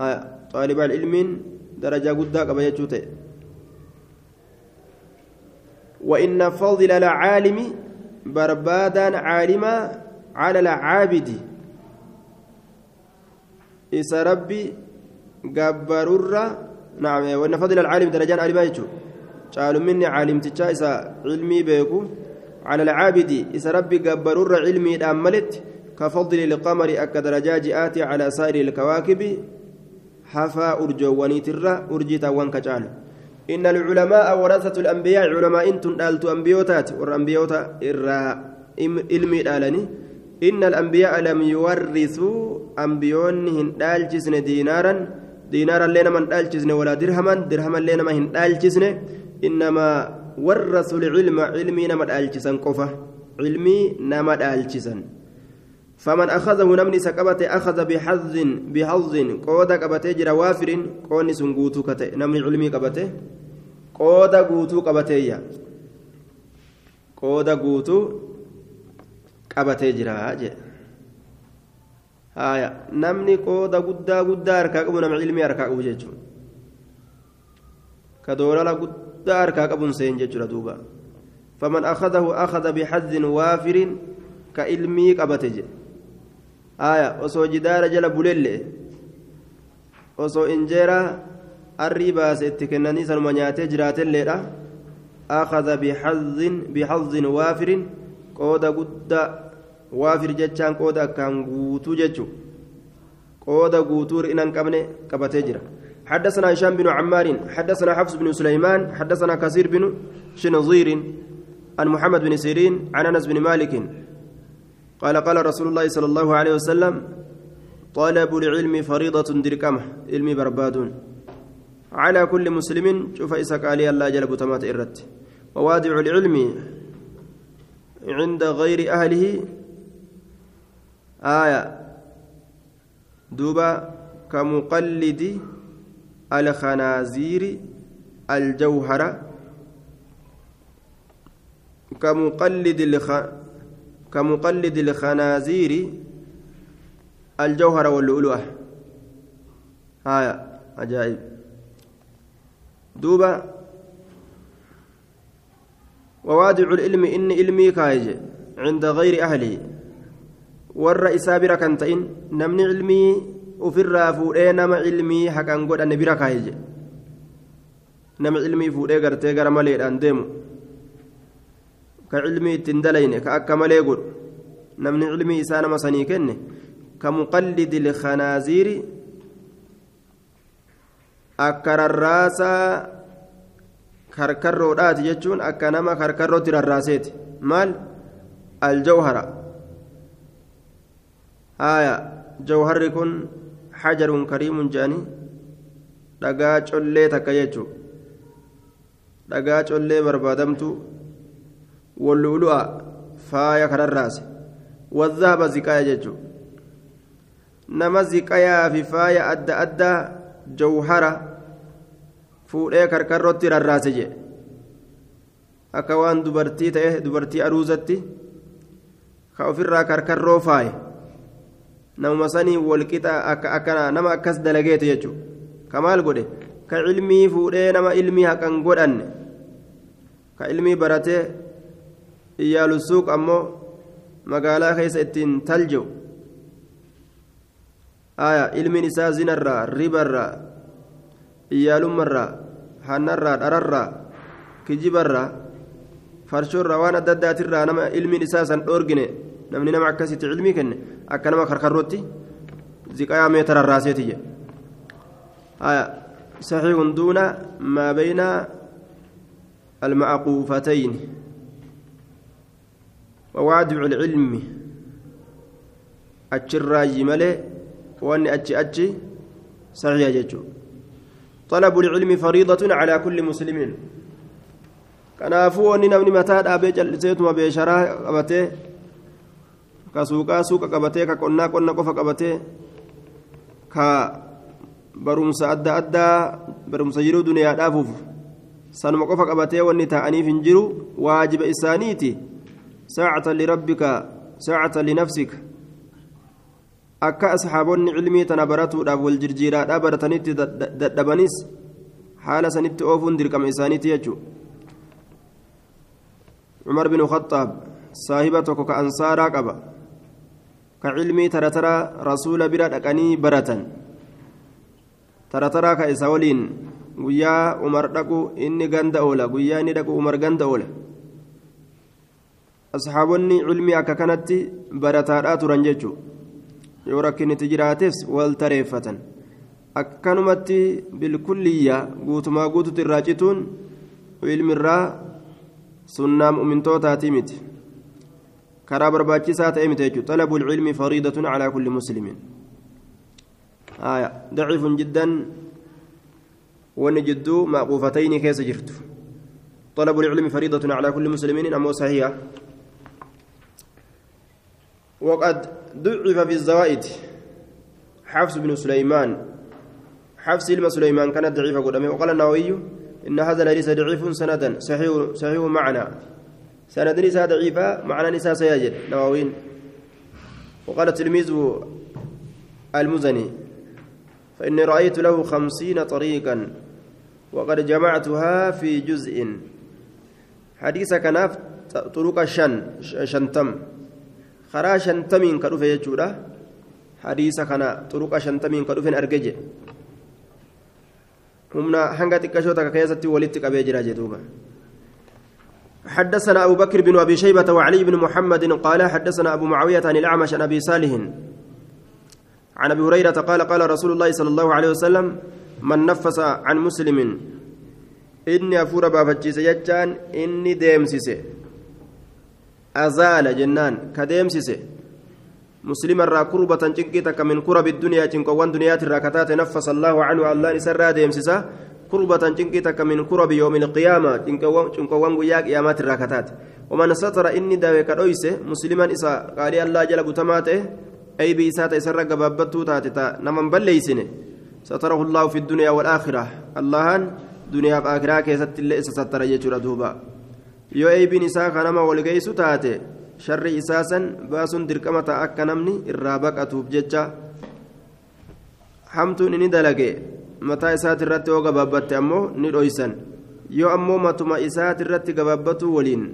[SPEAKER 1] آه. طالب العلم درجة قدا قبل يجوته وإن فضل العالم بربادا عالما على العابد. Isa rabbi gabbarurra naam wanna fadila alcaalim darajaan alimaa jechu caalumminni caalimtichaa isa cilmii beeku cala alcaabidi isa rabbi gabbarurra cilmiidhaan maletti kafadli ilqamari akka darajaa ji'aati calaa saa'iri ilkawaakibi hafaa urjoowwaniitirra urjiitaawwan ka caalu إن العلماء ورثة الأنبياء علماء إنتم دالتو أنبيوتات والأنبيوتا إرى علمي دالني إن الأنبياء لم يورثوا أنبيون هن دالجسن دينارا دينارا لنا من دالجسن ولا درهما درهما لنا من هن دالجسن إنما ورثوا العلم علمي نما دالجسن قفة علمي نما دالجسن فمن أخذه نمني سكبته أخذ بحظ بحظ. قودا كبته جرا وافر. قوني سنغوتو كته نمني علمي كبته قودا غوتو كبته يا. قودا غوتو qabatee jira jee haya namni qooda guddaa guddaa harkaa qabu nama ilmii harkaa qabu jechuudha ka doolala guddaa harkaa qabuun seen jechuudha duuba faman akhadahu akhada bixazzin waafirin ka ilmii qabate je haya osoo jidaara jala bulelle osoo injeera arrii baase itti kennanii sanuma nyaatee jiraatelleedha akhada bixazzin waafirin qooda guddaa waafir jechaan qooda akkaan guutuu jechu qooda guutuu ri'inan qabne qabatee jira. حدثنا هشام بن عمار حدثنا حفص بن سليمان حدثنا كثير بن شنظير عن محمد بن سيرين عن انس بن مالك قال قال رسول الله صلى الله عليه وسلم طلب العلم فريضة دركمة علم بربادون على كل مسلم شوف إسك علي الله جلب تمات إرت ووادع العلم عند غير أهله؟ آية. دوبا كمقلد الخنازير الجوهرة. كمقلد الخ كمقلد الخنازير الجوهرة واللؤلؤة. آية. عجائب. دوبا ووادع العلم إن علمي كايج عند غير ta'in namni ilmii ofirraa fuudhee nama ilmii haqan godhanne bira kaa'e jedhe nama ilmii fuudhee gartee gara maleedhaan deemu ka ilmii ittiin dalayne ka akka malee godhu namni ilmii isaa nama sanii kenne ka muqallidi lkanaaziiri akka rarraasaa karkarroodhaati jechuun akka nama karkarrootti rarraaseeti maal aljawhara آية جوهر كن حجر كريم جاني dhagaa collee takka jechuun dhagaa collee barbaadamtu wallu'ulu'a faaya kararraase wazzaaba ziqaaya jechuun nama ziqayaa fi faaya adda addaa jawhara fuudhee karkarrootti rarraase jedhe akka waan dubartii ta'e dubartii aruuzatti ka ofirraa karkarroo faaye namuma sanii walqixa akka akkana nama akkas dalageete jechuudha kamaal godhe ka ilmii fuudhee nama ilmii haqan godhanne ka ilmii baratee iyyaalu suuq ammoo magaalaa keessa ittiin aya ilmiin isaa zinarraa ribarraa iyyaalummarraa hannarraa dhararraa kijibarraa farshoorraa waan adda addaatirraa nama ilmiin isaa san dhoorgine namni nama akkasitti ilmii kenne akka nama karkarrootti ziqayaa meetara raaseeti jedhe صحيح دون ما بين المعقوفتين ووادع العلم أتشراي ملي وأن أتشي أتشي صحيح جتشو طلب العلم فريضة على كل مسلم kanaafuu wanni namni mataa dhaabee calliseetuma beesharaa qabatee ka suuqaa suuqa qabatee ka qonnaa qonna qofa qabatee ka barumsa adda addaa barumsa jiruu duniyaadhaafuuf sanuma qofa qabatee wanni taa'aniif hin jiru waajiba isaaniiti saacata lirabbika saacata linafsika akka asxaabonni cilmii tana baratuudhaaf wal jirjiiraadhaa baratanitti dadhabanis haala sanitti oofuun dirqama isaaniiti jechuudha عمر بن الخطاب صاحبته كأنصارا قبا كعلمي ترى ترى رسول برا دقني برتن ترى ترى كإساولين guyyaa umar dhaqu inni ganda oola guyyaa inni dhaqu umar ganda oola asxaabonni cilmii akka kanatti barataadhaa turan jechuu yoo rakkinnitti jiraateef wal tareeffatan akkanumatti bilkulliyyaa guutumaa guututti irraa cituun ilmirraa sunnaa mu'mintootaati miti كرا برباچسات ايمتيج طلب العلم فريضة على كل مسلم آية ضعيف جدا ونجدو معقوفتين كيس جرت طلب العلم فريضة على كل مسلم أمو صحيح وقد ضعف في الزوائد. حفص بن سليمان. حفص ilma سليمان كانت ضعيفة قدامه وقال النووي إن هذا الحديث ضعيف سندا صحيح صحيح معنى سند نساء ضعيفة معنى نساء سياجد. نووين وقال التلميذ المزني فإني رأيت له خمسين طريقا وقد جمعتها في جزء. حديث كناف طرق شن شنتم. خرا شنتمين كدوف يجودا حديث كنا طرق شنتمين كدوف أرجج humna hanga xiqqashoo takka keessatti walitti qabee jira jedhuuba حدثنا أبو بكر بن أبي شيبة وعلي بن محمد قال حدثنا أبو معاوية عن الأعمش عن أبي صالح عن أبي هريرة قال قال رسول الله صلى الله عليه وسلم من نفس عن مسلم إني أفور بافتشيس يجان إني ديمسيس أزال جنان كديمسيس مسلم الرا كربة جنكتك من كرب الدنيا جنكوان دنيات الراكتات نفس الله عنه الله نسرى ديمسيسا كربة جنكتك من كرب يوم القيامة جنكوان قياك يامات الراكتات ومن ستر إني داوي كرويس مسلما إسا قال الله جل قتماته أي بيسات إسرى قبابتو تاتتا نمن بليسنه ستره الله في الدنيا والآخرة اللهان دنيا بآخرة كيست اللي إسا ستر يجور دوبا yoo eebiin isaa kanama walgeessu taate sharri isaa san baasuun dirqama ta'a akka namni irraa baqatuuf jecha hamtuun inni dalage. Mataa isaati irratti yoo gabaabbatte ammoo ni dhoysan. Yoo ammoo matuma isaati irratti gabaabbatuu waliin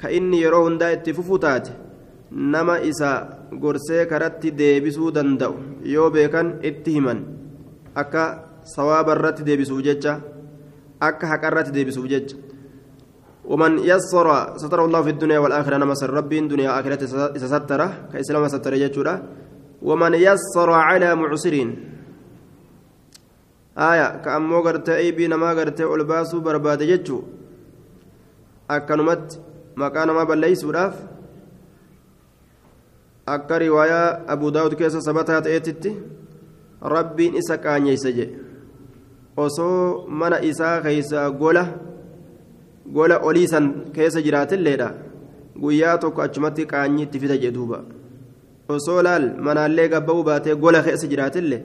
[SPEAKER 1] ka inni yeroo hundaa itti fufu taate nama isa gorsee karatti deebisuu danda'u. Yoo beekan itti himan akka sawaaba irratti deebisuuf jecha akka haqa irratti deebisuuf jecha. ومن يسر ستر الله في الدنيا والآخرة نما سر ربي دنيا آخرة ستره كإسلام ستر يجورا ومن يسر على معسرين. آية كأمو قرت أيبي نما قرت ألباسو برباد يجو أكنمت مكان ما بليسو راف akka riwaayaa abu daawud keessa sabataa ta'eetitti rabbiin isa qaanyeeysa jedhe osoo mana isaa keeysa gola gola oliisan keessa jiraatilleedha guyyaa tokko achumatti qaanyii itti fida jedhuuba osoo laal manaallee gabba'uu baatee gola keessa jiraatille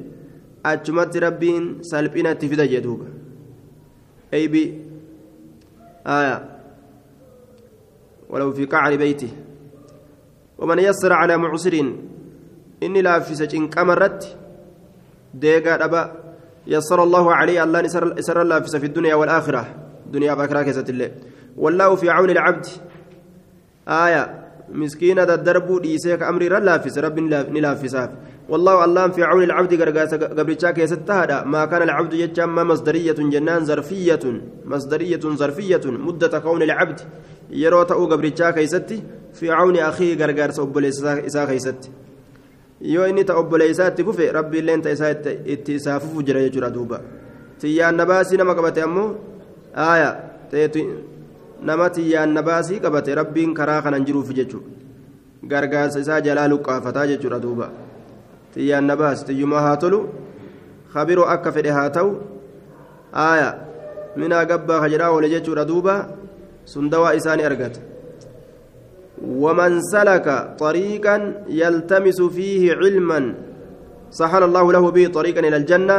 [SPEAKER 1] achumatti rabbiin salphina itti fida jedhuuba aya ولو في قعر بيته ومن يسر على معسر إني لا في سجن كمرت ديقا دبا يسر الله عليه الله يسر الله في الدنيا والآخرة دنيا باكرا كيست الله والله في عون العبد آية مسكينة الدرب ديسيك أمري رلافس رب نلافساف والله الله في عون العبد قبل كيست هذا ما كان العبد يجمع مصدرية جنان ظرفية مصدرية ظرفية مدة كون العبد yeroo ta'uu gabrichaa keeysatti fi cawni akii gargaarsa obboleessa isaa keeysatti yoo inni ta obboleeysaa itti fufe rabbiilleen ta isaa itti isaa fufu jira jechuudha duuba tiyyaanna baasii nama qabate ammoo baasii qabate rabbiin karaa kanan jiruuf jechuudha gargaarsa isaa jalaa luqqaafataa jechuudha duuba tiyyaanna baasi tiyyumaa haa tolu kabiroo akka fedhe haa ta'u aaya minaa gabbaa ka jedhaa oole jechuudha duuba sun dawaa isaanii argata ومن سلك طريقا يلتمس فيه علما سهل الله له به طريقا إلى الجنة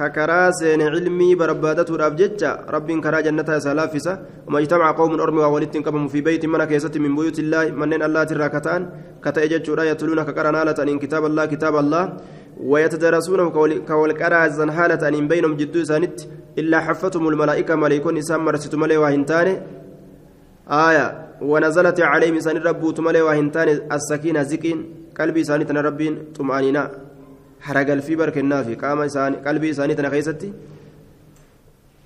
[SPEAKER 1] ككراسين علمي بربادته الأبججة رب كرا جنتها سلافسة وما اجتمع قوم أرمي وولدت قبم في بيت من كيسة من بيوت الله. منين الله تراكتان كتأجج لا يتلون كقرنالة إن كتاب الله كتاب الله. ويتدرسونه كولكرا زنهالة إن بينهم جدو سانت. إلا حفتهم الملائكة ملائكون إسام مرست ملي وهنتان آية. ونزلت عليهم إسان ربوت ملي وهنتان السكينة زكين. قلبي إساني ربين طمأنينة. في بركنا في قام إساني قلبي إساني تنخيستي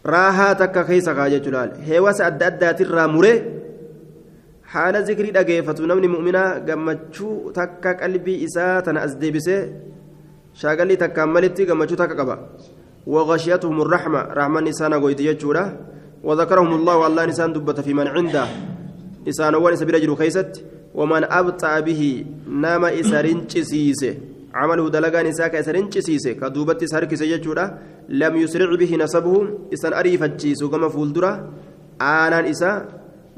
[SPEAKER 1] راها تكا خيسا خاجة جلال هيواس أدى أدى ترى مري حال ذكري dhaggeeffatu namni mu'minaa gammachuu takka qalbii isaa tana as deebisee shaagalli takkaan malitti gammachuu takka qaba. وغشيتهم الرحمة رحمن إسان قويت يجورا وذكرهم الله والله إنسان دبت في من عنده إسان وان سبيل جلو خيست ومن أبطأ به نما إسرنج سيسه عمله دلقان إساك إسرنج سيسه كدوبت سهرك سيجورا لم يسرع به نسبه. إسان أريف الجيس كما فولدرا آنان إسا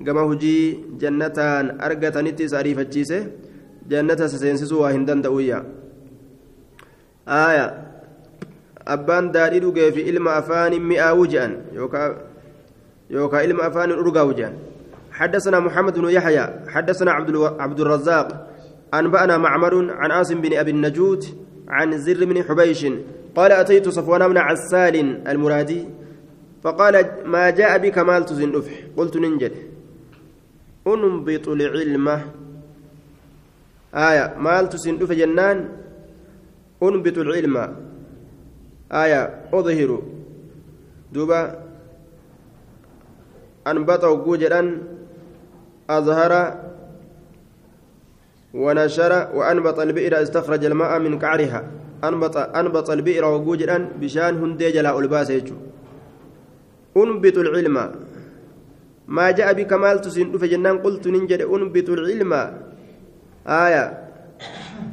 [SPEAKER 1] كما هجي جنتان أرقتنت سأريف الجيس جنة سسينسسوا هندن دويا آية. abbaan daadhii dhugee fi ilma afaanin mi'aawu je'an yookaan ilma afaanin urgaawu je'an حدثنا محمد بن يحيى. حدثنا عبد الرزاق. أنبأنا معمر عن عاصم بن أبي النجود عن زر بن حبيش قال أتيت صفوان بن عسال المرادي فقال ما جاء بك مال تزندف قلت ننجد. أنبط العلم. آية مال تزندف جنان؟ أنبط العلم. آية أظهر. دوبا. أنبت وجوجا أظهر. ونشر وأنبط البئر استخرج الماء من كعرها. أنبط أنبط البئر وجوجا بشان هندي جلاء ألباس أنبت العلم. ما جاء بكمال تسين فجنان قلت ننجد. أنبت العلم. آية.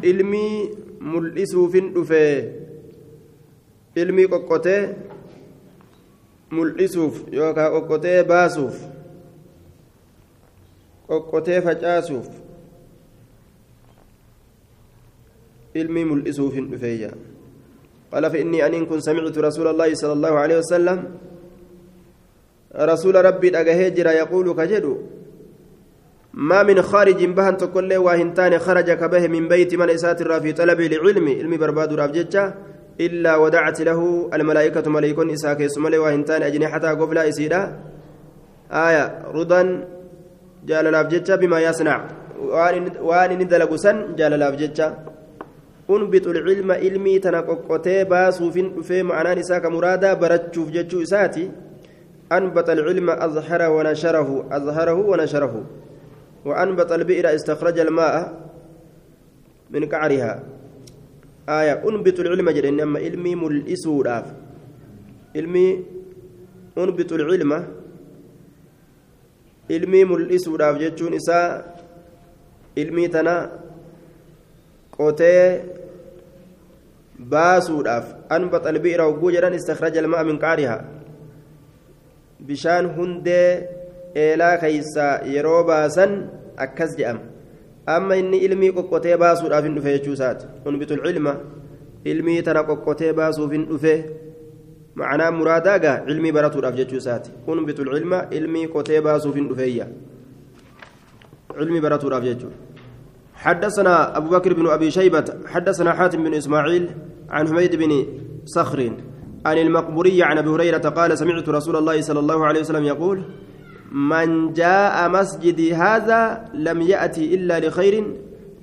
[SPEAKER 1] علمي ملئسوا في ilmii qoqqotee mul'isuuf yookaan qoqqotee baasuuf qoqqotee facaasuuf ilmii mul'isuuf hin dhufeeyya. قال فإني أن كن سمعت رسول الله صلى الله عليه وسلم رسول ربي أجهجر يقول كجدو ما من خارج بهن تقول له واهنتان خرج كبه من بيت من إساتر في طلب العلم علم برباد رابجتشا إلا ودعت له الملائكة ملائكون إساك يسمى وهنتان أجنحة قفلا إسيدا آية رضا جال الأبجتة بما يصنع وان ندلق سن جال الأبجتة أنبت العلم علمي تنققتي باسو في معنى إساك مرادا برتشوف جتشو إساتي أنبت العلم أظهر ونشره أظهره ونشره وأنبت البئر استخرج الماء من كعرها آية أنبت العلم جل أما علمي ملئسو داف علمي أنبت العلم علمي ملئسو داف جتشون إساء علمي تنا قوتي baasuudhaaf anbaxa albi'ira hogguu jedhan istakhraja alma'a min qaarihaa bishaan hundee eelaa keeysaa yeroo baasan akkas jedhama amma inni ilmii qoqqotee baasuudhaaf hin dhufe jechuu isaati unbitu ilma ilmii tana qoqqotee baasuuf hin dhufe معناه مراداغا علمي براتور أفجتشو ساتي أنبت العلم علمي قتي باسو في الدفية علمي براتور أفجتشو حدثنا أبو بكر بن أبي شيبة حدثنا حاتم بن إسماعيل عن حميد بن صخر عن المقبوري عن أبي هريرة قال سمعت رسول الله صلى الله عليه وسلم يقول من جاء مسجدي هذا لم يأتي إلا لخير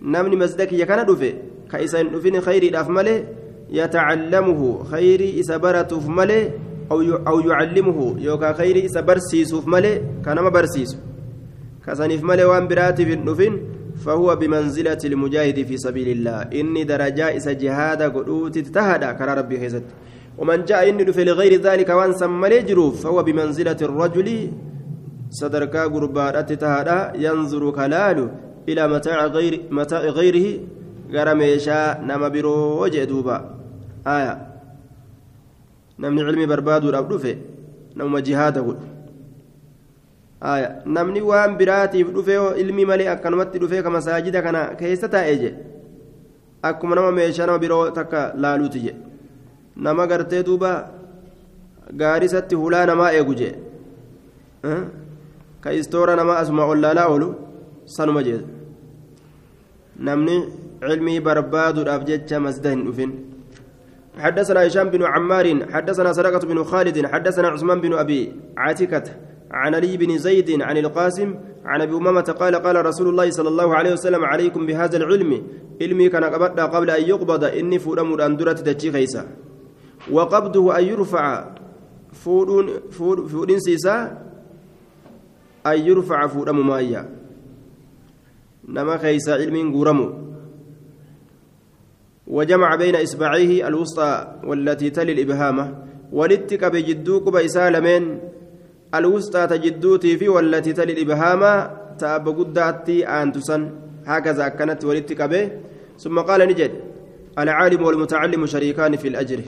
[SPEAKER 1] نمني مسجدك يكن دفه كيسان دفين خيري داف ماله يتعلمه خيري إسبرت ماله أو أو يعلمه يوكا خيري إسبرسيس ماله كان ما برسيس كسانيف ماله وان براتي في النفين فهو بمنزلة المجاهد في سبيل الله إني درجة إس جهاد قلوت تهدى كان ربي خيزت ومن جاء إني دفه لغير ذلك وان سمى فهو بمنزلة الرجل gurbaadhatti tahaadha yanzuru kalaalu ilaa mataa'i gayrihi gara meeshaa nama biroo jee duuba aya namni cilmi barbaaduudhaaf dhufe namuma jihaada godhu aya namni waan biraatiif dhufe ilmi malee akkanumatti dhufe ka masaajida kana keessa taa'e je akkuma nama meeshaa nama biroo takka laaluuti je nama gartee duuba gaarisatti hulaa namaa eegu je ka istoora nama asuma ollaalaa oolu sanuma jeeda namni cilmii barbaaduudhaaf jecha masda hin dhufin حدثنا هشام بن عمار حدثنا سرقة بن خالد حدثنا عثمان بن أبي عاتكة عن علي بن زيد عن القاسم عن أبي أمامة قال قال رسول الله صلى الله عليه وسلم عليكم بهذا العلم. علمي كان قبضنا قبل أن يقبض. إني فورم أندرة تجي خيسا وقبضه أن يرفع فورون فورين سيسا. أن يرفع فورم مايا. نما خيسا علم غرمو وجمع بين إصبعيه الوسطى والتي تلي الإبهامة. ولتك بجدوك بإسالمين. الوسطى تجدوتي في والتي تلي الإبهامة تاب قداتي أنتسن هكذا كانت ولدت كبه. ثم قال نجد العالم والمتعلم شريكان في الأجر.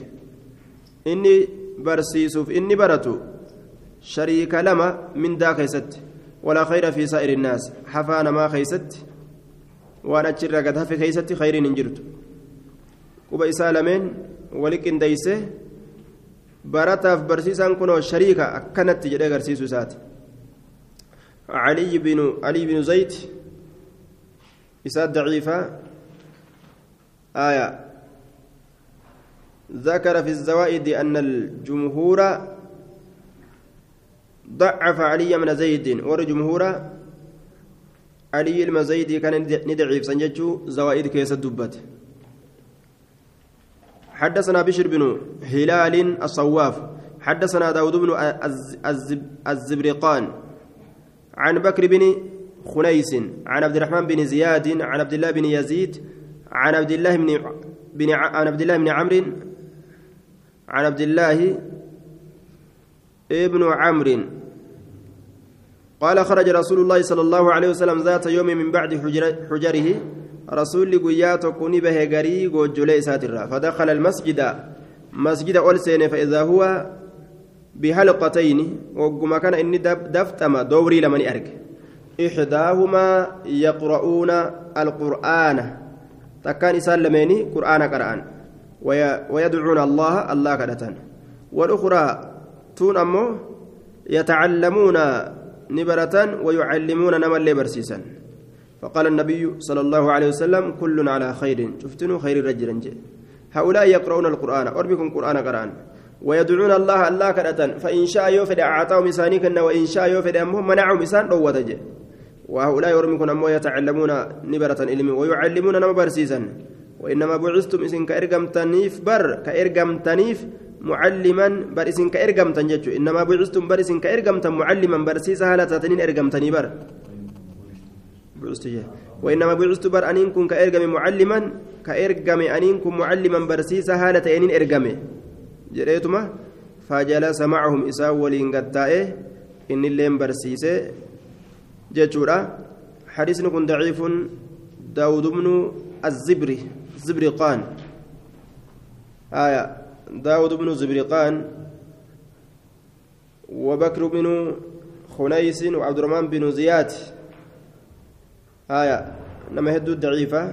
[SPEAKER 1] إني برسيسوف إني برتو. شريك لما من دا خيست. ولا خير في سائر الناس. حفانا ما خيست. وأنا أتشر قد في خيست خير نجرت quba isaa lameen wali qindeeyse barataaf barsiisaan kunoo shariika akkanatti jedhee agarsiisu isaati. علي بن علي بن زيد إساد ضعيفة آية ذكر في الزوائد أن الجمهور ضعف علي من زيد ور جمهور علي المزيدي كان ندعيف سنجتشو زوائد كيس الدبت حدثنا بشر بن هلال الصواف حدثنا داود بن الزبرقان عن بكر بن خنيس عن عبد الرحمن بن زياد عن عبد الله بن يزيد عن عبد الله بن بن عن عبد الله بن عمرو عن عبد الله ابن عمرو. قال خرج رسول الله صلى الله عليه وسلم ذات يوم من بعد حجره رسول قيات كوني به غري غوجلي ساترا. فدخل المسجد. مسجد اول سنه فإذا هو بحلقتين. وقما كان إني دفتما دوري لمن أرك. إحداهما يقرؤون القرآن. تكان سلميني قرآن قرآن. ويدعون الله الله كدتان والأخرى تون امه يتعلمون نبرة ويعلمون اللي برسيسا فقال النبي صلى الله عليه وسلم كل على خير. شفتنوا خير رجل هؤلاء يقرؤون القرآن. أربكم قرآن قرآن. ويدعون الله الله كرة فإن شاء يوفد أعطاهم إسانيكن وإن شاء يوفد أمهم منعهم إسان روتج وهؤلاء يرمكم أمو يتعلمون نبرة علم ويعلمون نما برسيسا وإنما بعثتم إسن كإرقم تنيف بر كإرقم تنيف معلما بر إسن كإرقم تنجج إنما بعثتم بر إسن كإرقم معلما برسيسا هالة تنين إرقم تنيبر بعثت وإنما بعثت بر أنين كن كإرقم معلما كإرقم أنين كن معلما برسيسا هالة أنين إرقم جريتما فجلس معهم إساء ولين قتائه إن اللين برسيسه جتورا حديث كن ضعيف داود بن الزبري زبرقان آية داود بن زبرقان وبكر بن خنيس وعبد الرحمن بن زياد آية نما هدو ضعيفة.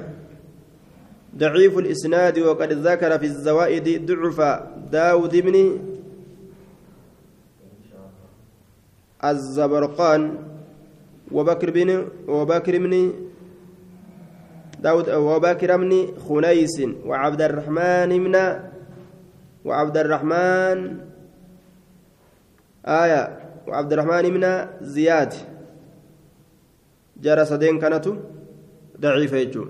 [SPEAKER 1] ضعيف الإسناد وقد ذكر في الزوائد ضعف داود بن الزبرقان وبكر بن وبكر بن داود وبكر بن خنيس وعبد الرحمن بن وعبد الرحمن آية وعبد الرحمن بن زياد. جرى صدين كانت ضعيفة يجو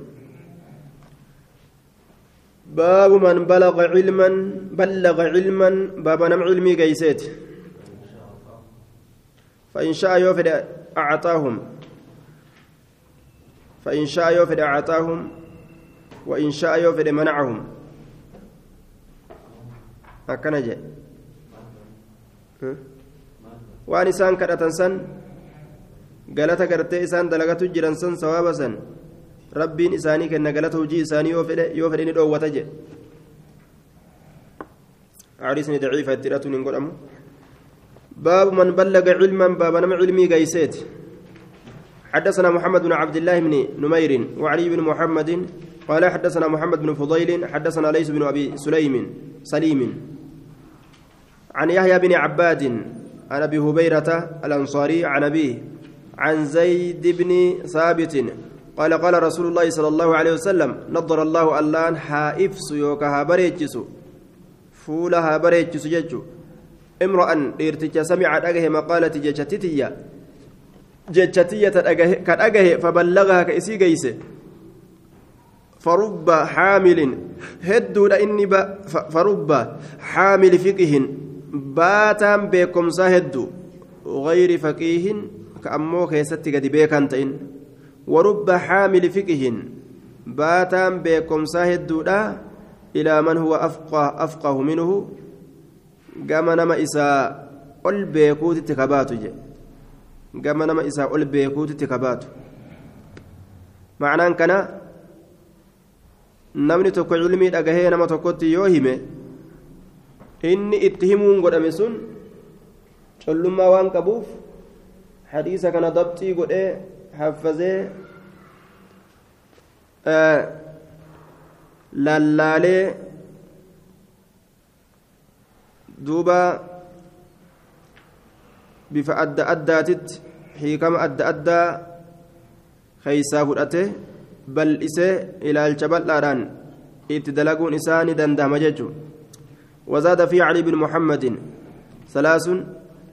[SPEAKER 1] باب من بلغ علما بلغ علما باب نم علمي قيسيت فإن شاء يوفد أعطاهم فإن شاء يوفد أعطاهم وإن شاء يوفد منعهم jedhe waan isaan kadhatan san galata gartee isaan dalagatu jiran san sawaaba san rabbiin isaanii kenna galata hojii isaanii yoo fedhe ni dhoowwata jedhe حديثني ضعيفة تراتو نقول باب من بلغ علما باب نم علمي قيسيت حدثنا محمد بن عبد الله بن نمير وعلي بن محمد قال حدثنا محمد بن فضيل حدثنا ليس بن أبي سليم سليم. عن يحيى بن عباد عن أبي هبيرة الأنصاري عن أبيه. عن زيد بن ثابت قال قال رسول الله صلى الله عليه وسلم نضر الله اللان حائفس يوكها بريتشس فولها بريتشس ججو امرأ إرتجا سمع أجه مقالة جتتية جتتية كأجه فبلغها كإسي جيسه فرب حامل هدو إني فرب حامل فقه باتام بكم سهدو غير فقيه. كأمو كيستي قد بيكان تئن ورب حامل فقه باتام بكم سهدو لا إلى من هو أفقه أفقه منه قام نما إساء أول بيكوت تكباتو جي قام نما إساء أول بيكوت تكباتو معناه كان namni tokko cilmii dhagahee nama tokkotti yoo hime inni itti himuun godhame sun collummaa waan qabuuf hadiisa kana dabxii godhee haffazee lallaalee duuba bifa adda addaatitti hiikama adda addaa keeysaa fudhate bal'isee ilaalcha bal'aadhaan itti dalaguun isaa ni danda'ama jechuudha وزاد في علي بن محمد ثلاث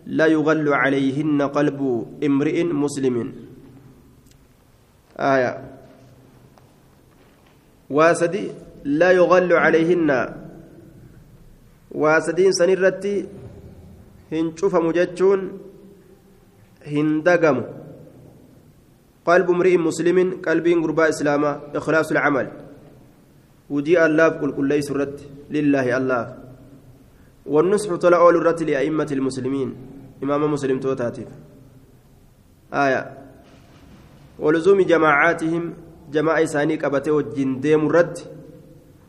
[SPEAKER 1] لا يغل عليهن قلب امرئ مسلم. آية. واسدي لا يغل عليهن. واسدين سنرتي هنشوف مجتشون هندقم قلب امرئ مسلم قلب غرباء إسلاما إخلاص العمل. ودي الله كل كل ليس رد لله الله. والنصح طلع أول الرد لأئمة المسلمين. مسلم توتاتيف آية ولزوم جماعاتهم جماعة ثاني قبته وجين ديم الرد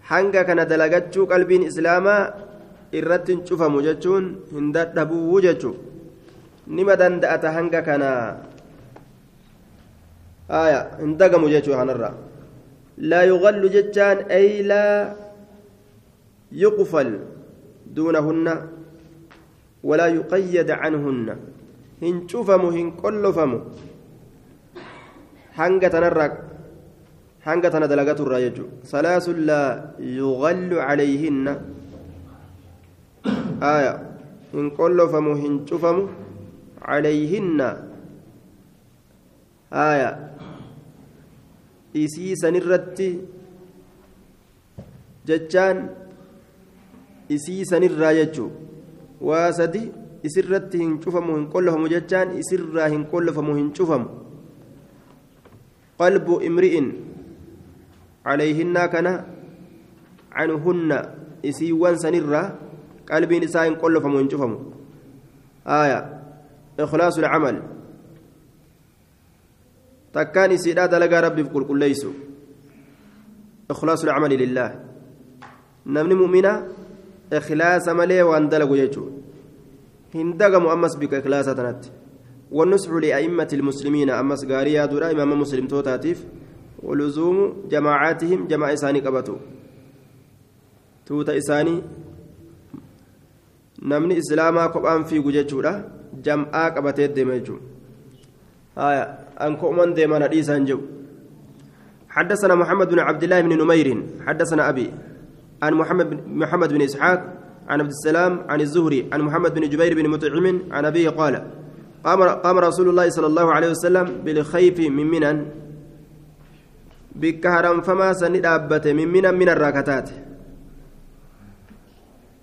[SPEAKER 1] hanga kana dalagachuu qalbiin islaamaa irratti hin cufamu jechuun hin dadhabuu jechuu nima danda'ata hanga kana aya hin dagamu jechuu kanarra laa yugallu jechaan ay laa yuqfal duunahunna hin cufamu hin qollofamu hanga tanarraa hanga tana dalagatu irraa jechuudha salaasun laa yugallu calayhinna aya hin qollofamu hin cufamu calayhinna aya isii sanirratti jechaan isii sanirraa jechuu hin qollofamu jechaan isirraa hin qollofamu hin cufamu qalbu imri'in عليهن كان عنهن إسيوان سنرة قلب قل فمن شفم آية إخلاص العمل. تكاني سيدا دلقا ربي في كل ليس إخلاص العمل لله. نمني مؤمنة إخلاص ملي وأن دلقوا يجو هندقم أمس بك إخلاصة تنت والنصح لأئمة المسلمين أمس قاريا درا إمام مسلم توتاتيف ولزوم جماعاتهم جماعة إساني قبتوا توتا إساني نمني إسلاما قبان في ججورة جمعا قبتت ديمجو آية أنكم من ديما نديسان جو حدثنا محمد بن عبد الله بن نمير حدثنا أبي عن محمد محمد بن إسحاق عن عبد السلام عن الزهري عن محمد بن جبير بن مطعم عن أبيه قال قام قام رسول الله صلى الله عليه وسلم بالخيف من منن sani dhaabbate mimmina mina irraa kataate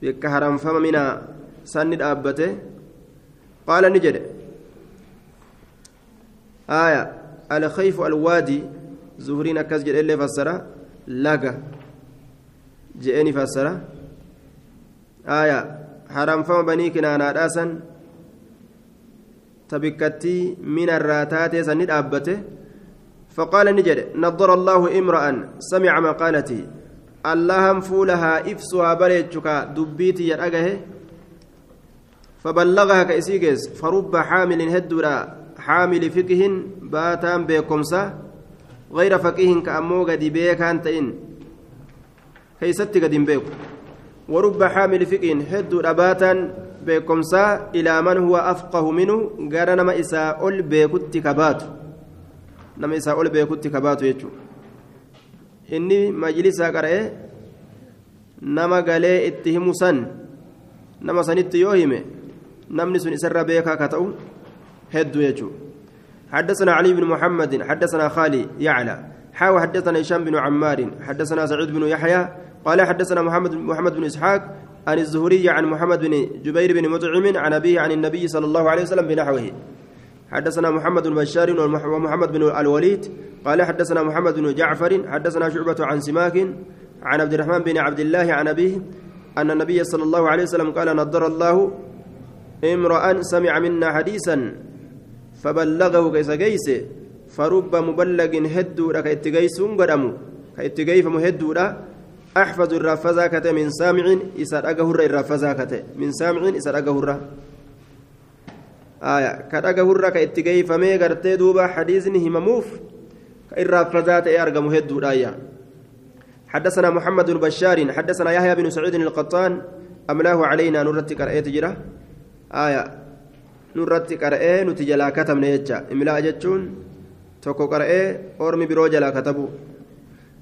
[SPEAKER 1] bikka haramfama mina sanni dhaabbate qaala ni jedhe aya alkhayfu alwaadi zuhriin akkas jedhe illee fassara laga je'eni fassara aya haramfama banii kinaanaadhaa san ta bikkattii mina irraa taatee sanni dhaabbate فقال نجد. نظر الله امرأ سمع مقالتي. اللهم فولها إفسها بريتشك دبيتي يرأجه فبلغها كإسيجز فرب حامل هدرا حامل فقه باتان بكمسة غير فقيه كأمو قد أنتين كيستي قد بيك ورب حامل فقه هدرا باتان بكمسة إلى من هو أفقه منه قرنما إساء بيكت كباتو nama isaa ol beekutti kabaatu jechuudha inni majlisaa qara'ee nama galee itti himu san nama sanitti yoo hime namni sun isarra beekaa ka ta'u hedduu jechuudha حدثنا علي بن محمد حدثنا خالي يعلى حاو حدثنا هشام بن عمار حدثنا سعيد بن يحيى قال حدثنا محمد محمد بن إسحاق عن الزهري عن محمد بن جبير بن مطعم عن أبيه عن النبي صلى الله عليه وسلم بنحوه. حدثنا محمد بن بشار ومحمد بن الوليد قال حدثنا محمد بن جعفر حدثنا شعبة عن سماك عن عبد الرحمن بن عبد الله عن أبيه أن النبي صلى الله عليه وسلم قال نضر الله امرأ سمع منا حديثا فبلغه كيس كيس. فرب مبلغ هدودا كاتجيسون قدمو كاتجيفم هدودا أحفظ الرافزة كته من سامع إسر أجهر الرافزة كته. من سامع إسر أجهر آية. كأجهر كاتجيفم قرتي دوبا حديثني همموف الرافزة أرجم هدودا يا. حدثنا محمد بن بشار حدثنا يحيى بن سعيد القطان. أملاه علينا نرتي قرأت جرا. آية. نرتي قرأ نتجلا كتمنا يجا إملاء جتشون. توكو قرأ أورمي برو جلا كتبو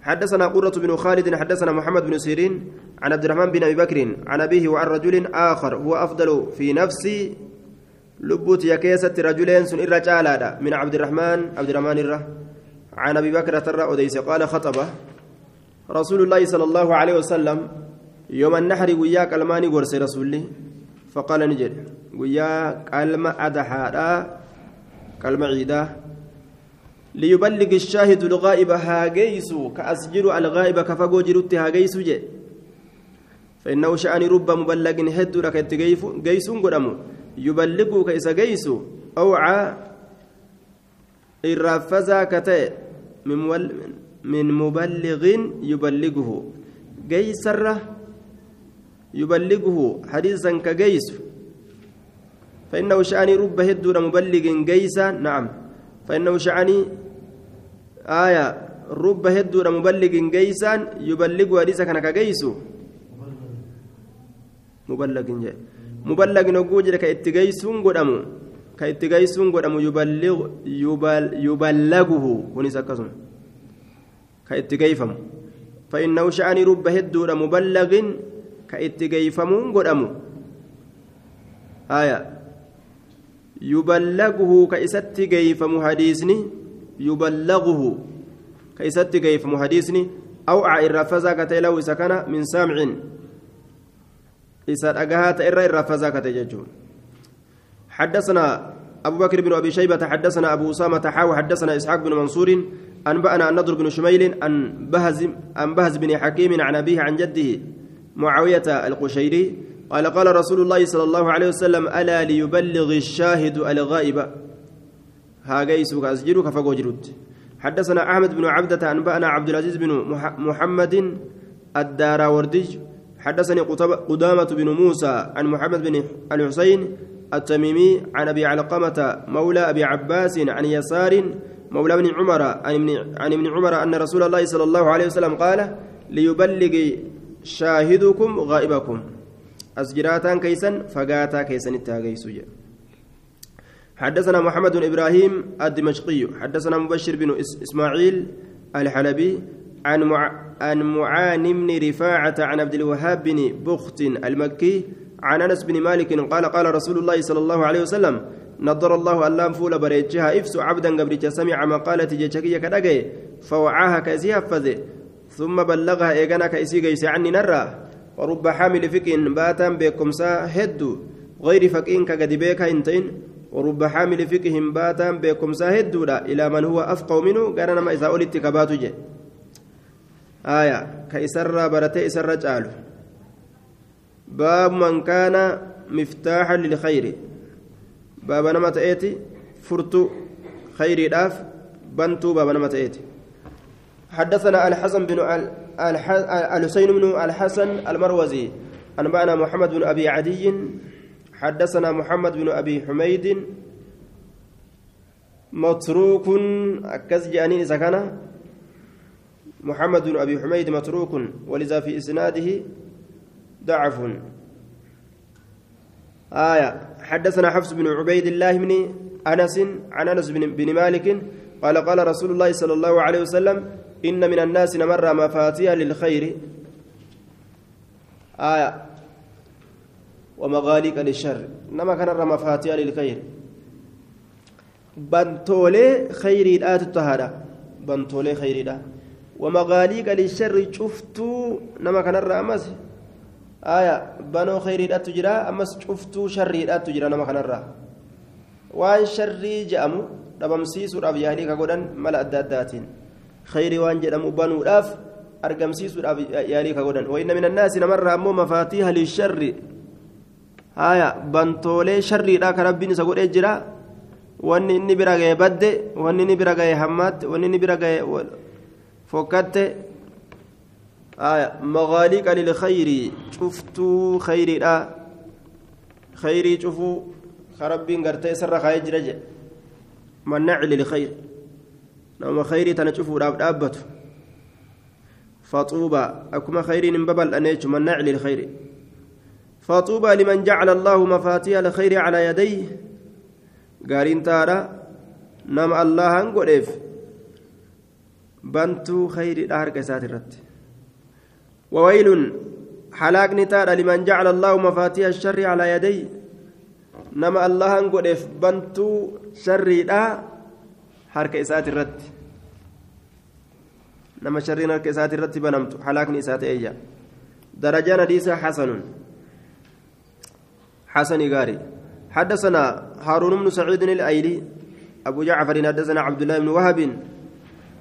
[SPEAKER 1] حدثنا قرة بن خالد حدثنا محمد بن سيرين عن عبد الرحمن بن أبي بكر عن أبيه وعن رجل آخر هو أفضل في نفسي لبوت يكيسة رجلين سن إرى من عبد الرحمن عبد الرحمن الره عن أبي بكر ترى أديس قال خطبه رسول الله صلى الله عليه وسلم يوم النحر وياك الماني ورسي رسولي فقال نجد وياك كلمة أدحادا كلمة عيدا. ليبلغ الشاهد الغائب هاجيسو كأسجر الغائب كفقو جرت هاجيسو جي. فإنه شأن رب مبلغ هد لك جيسون قدامو يبلغه كيس جيسو أوعى الرافزة كتئ من من مبلغ يبلغه. جيسرة يبلغه حديثا كجيس فإنه شأني رب هدون مبلغ جيسا نعم. فإنه شأني آية رب هدون مبلغ جيسا يبلغ حديثا كان كجيس مبلغ جي مبلغ نقول كإتجيسون قدامه. كإتجيسون قدامه يبلغ يبل يبلغه. ونسى كسم كإتجيفم فإنه شأن رب هدود مبلغ كإتجيفمون قدامه. آية. يبلغه كإست جيفم حديثني. يبلغه. كإست جيفم حديثني أو عائر رفزا كتلو سكن من سامع. إسات أجهات إر رفزا كتججون حدثنا أبو بكر بن أبي شيبة حدثنا أبو أسامة حاو حدثنا إسحاق بن منصور أنبأنا النضر بن شميل أن بهز أن بهز بن حكيم عن أبيه عن جده معاوية القشيري قال قال رسول الله صلى الله عليه وسلم ألا ليبلغ الشاهد الغائب. هاجيس كأسجر كفجوجرت حدثنا أحمد بن عبدة أنبأنا عبد العزيز بن محمد الداراوردي حدثني قدامة بن موسى عن محمد بن الحسين التميمي عن أبي علقمة مولى أبي عباس عن يسار مولى ابن عمر عن ابن عمر أن رسول الله صلى الله عليه وسلم قال ليبلغ شاهدكم غائبكم. أسجراتان كيسا فقاتا كيسا التاغيسو حدثنا محمد بن إبراهيم الدمشقي حدثنا مبشر بن إسماعيل الحلبي عن مع... عن معان بن رفاعة عن عبد الوهاب بن بخت المكي عن أنس بن مالك قال قال رسول الله صلى الله عليه وسلم نضر الله اللام فول بريتشها افسو عبدا قبرتش سمع مقالة جيشكية كدقي فوعاها كأسي حفظه ثم بلغها إيغانا كأسي قيس عني نرى ورب حامل فكين باتا بكمسا هدو غير فكين كقد إنتين. ورب حامل فكهم باتا بكمسا هدو لا إلى من هو أفقه منه قال ما إذا أولدت كباتو جي. آية كإسر برتي إسر جالو. باب من كان مفتاحا للخير. باب نما تأتي فرتو خيري داف بنتو باب نما تأتي. حدثنا الحسن بن الحسين بن الحسن المروزي أنبأنا محمد بن أبي عدي حدثنا محمد بن أبي حميد متروك أكز جانين سكنه محمد بن أبي حميد متروك ولذا في إسناده ضعف. آية حدثنا حفص بن عبيد الله بن أنس عن أنس بن مالك قال قال رسول الله صلى الله عليه وسلم إن من الناس نمر مفاتيح للخير. آية ومغاليق للشر نما كان مفاتيح للخير بنتولي خيري لا تتهدى بنتولي خيري لا ومغاليق للشر شفتو نما كان أمس آية بنو خيري لا تجرى أمس شفتو شري لا تجرى نما كان waan sharrii je'amu dhabamsiisuudhaaf yaalii ka godhan mala adda addaatiin khayrii waan jedhamu banuudhaaf argamsiisuudhaaf yaalii ka godhan wayna min annaasi namarraa ammoo mafaatiiha lisharri haya bantoolee sharriidha ka rabbiin isa godhee jira wanni inni bira ga'e badde wanni inni bira ga'e hammaatte wanni inni bira ga'e fokkatte magaaliqa lilkhayri cuftuu khayriidha khayrii cufuu karabbiin gartee isarra kaayee jira jedhe mannaci lilkhayri nama khayrii tana cufuudhaaf dhaabbatu فطوبى أكما خير ببل أنيج مناع للخير فطوبى لمن جعل الله مفاتيح الخير على يديه. قارين تارا نم الله انقرف بنتو خير الأهر كسات الرد وويل حلاك نتارا لمن جعل الله مفاتيح الشر على يديه. نم الله انقرف بنتو شر الأهر حركة إسات الرد nama sharriin harka isaati irratti banamtu halaakni isaa ta'eeyya darajaan hadiisa xasanun حسن غاري. حدثنا هارون بن سعيد الأيلي أبو جعفر حدثنا عبد الله بن وهب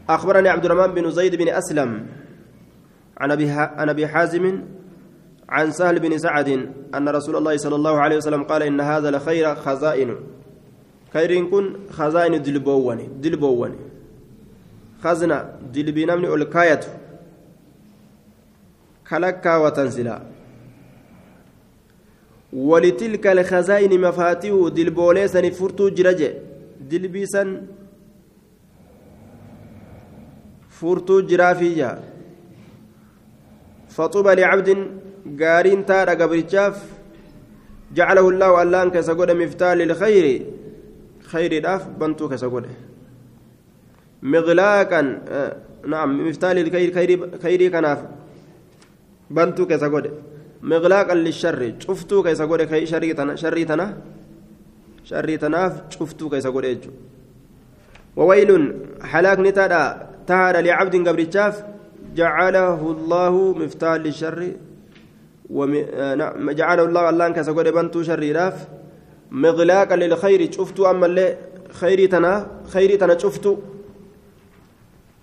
[SPEAKER 1] أخبرني عبد الرحمن بن زيد بن أسلم عن أبي حازم عن سهل بن سعد أن رسول الله صلى الله عليه وسلم قال إن هذا لخير خزائن. خير كن خزائن دلبوون دلبوون خزنة دلبي نمني الكاية كلكا وتنزلا ولتلك الخزائن مفاتيح دلبولي سن فرتو جرجة. دلبي سن فرتو جرافية فطوبى لعبد قارين تارا قبرتشاف جعله الله ألان كسقود مفتاح للخير. خير داف بنتو كسقوده مغلاقا نعم مفتاح الخير خيري كناف. بنتو كيسا غودي شري. تنا شري تنا؟ شري تناف شفتو كيسا غودي وويل حلاك نتادا. تهار لعبد قبرتشاف جعله الله مفتاح للشر. وم... نعم جعله الله الله كيسا غودي بنتو شري راف. مغلاقا للخير شفتو. أما اللي خيري تنا خيري تنا شفتو.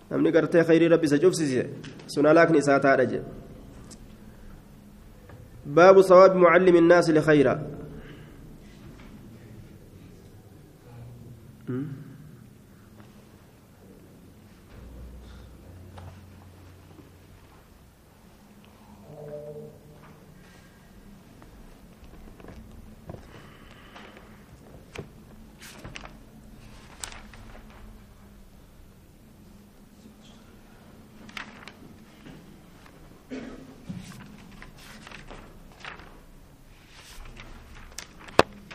[SPEAKER 1] namni gartee khayrii rabbi isa cufsise sun halaakni isaa taadha jedhe baabu sawaabi mucallimi innaasi likhayra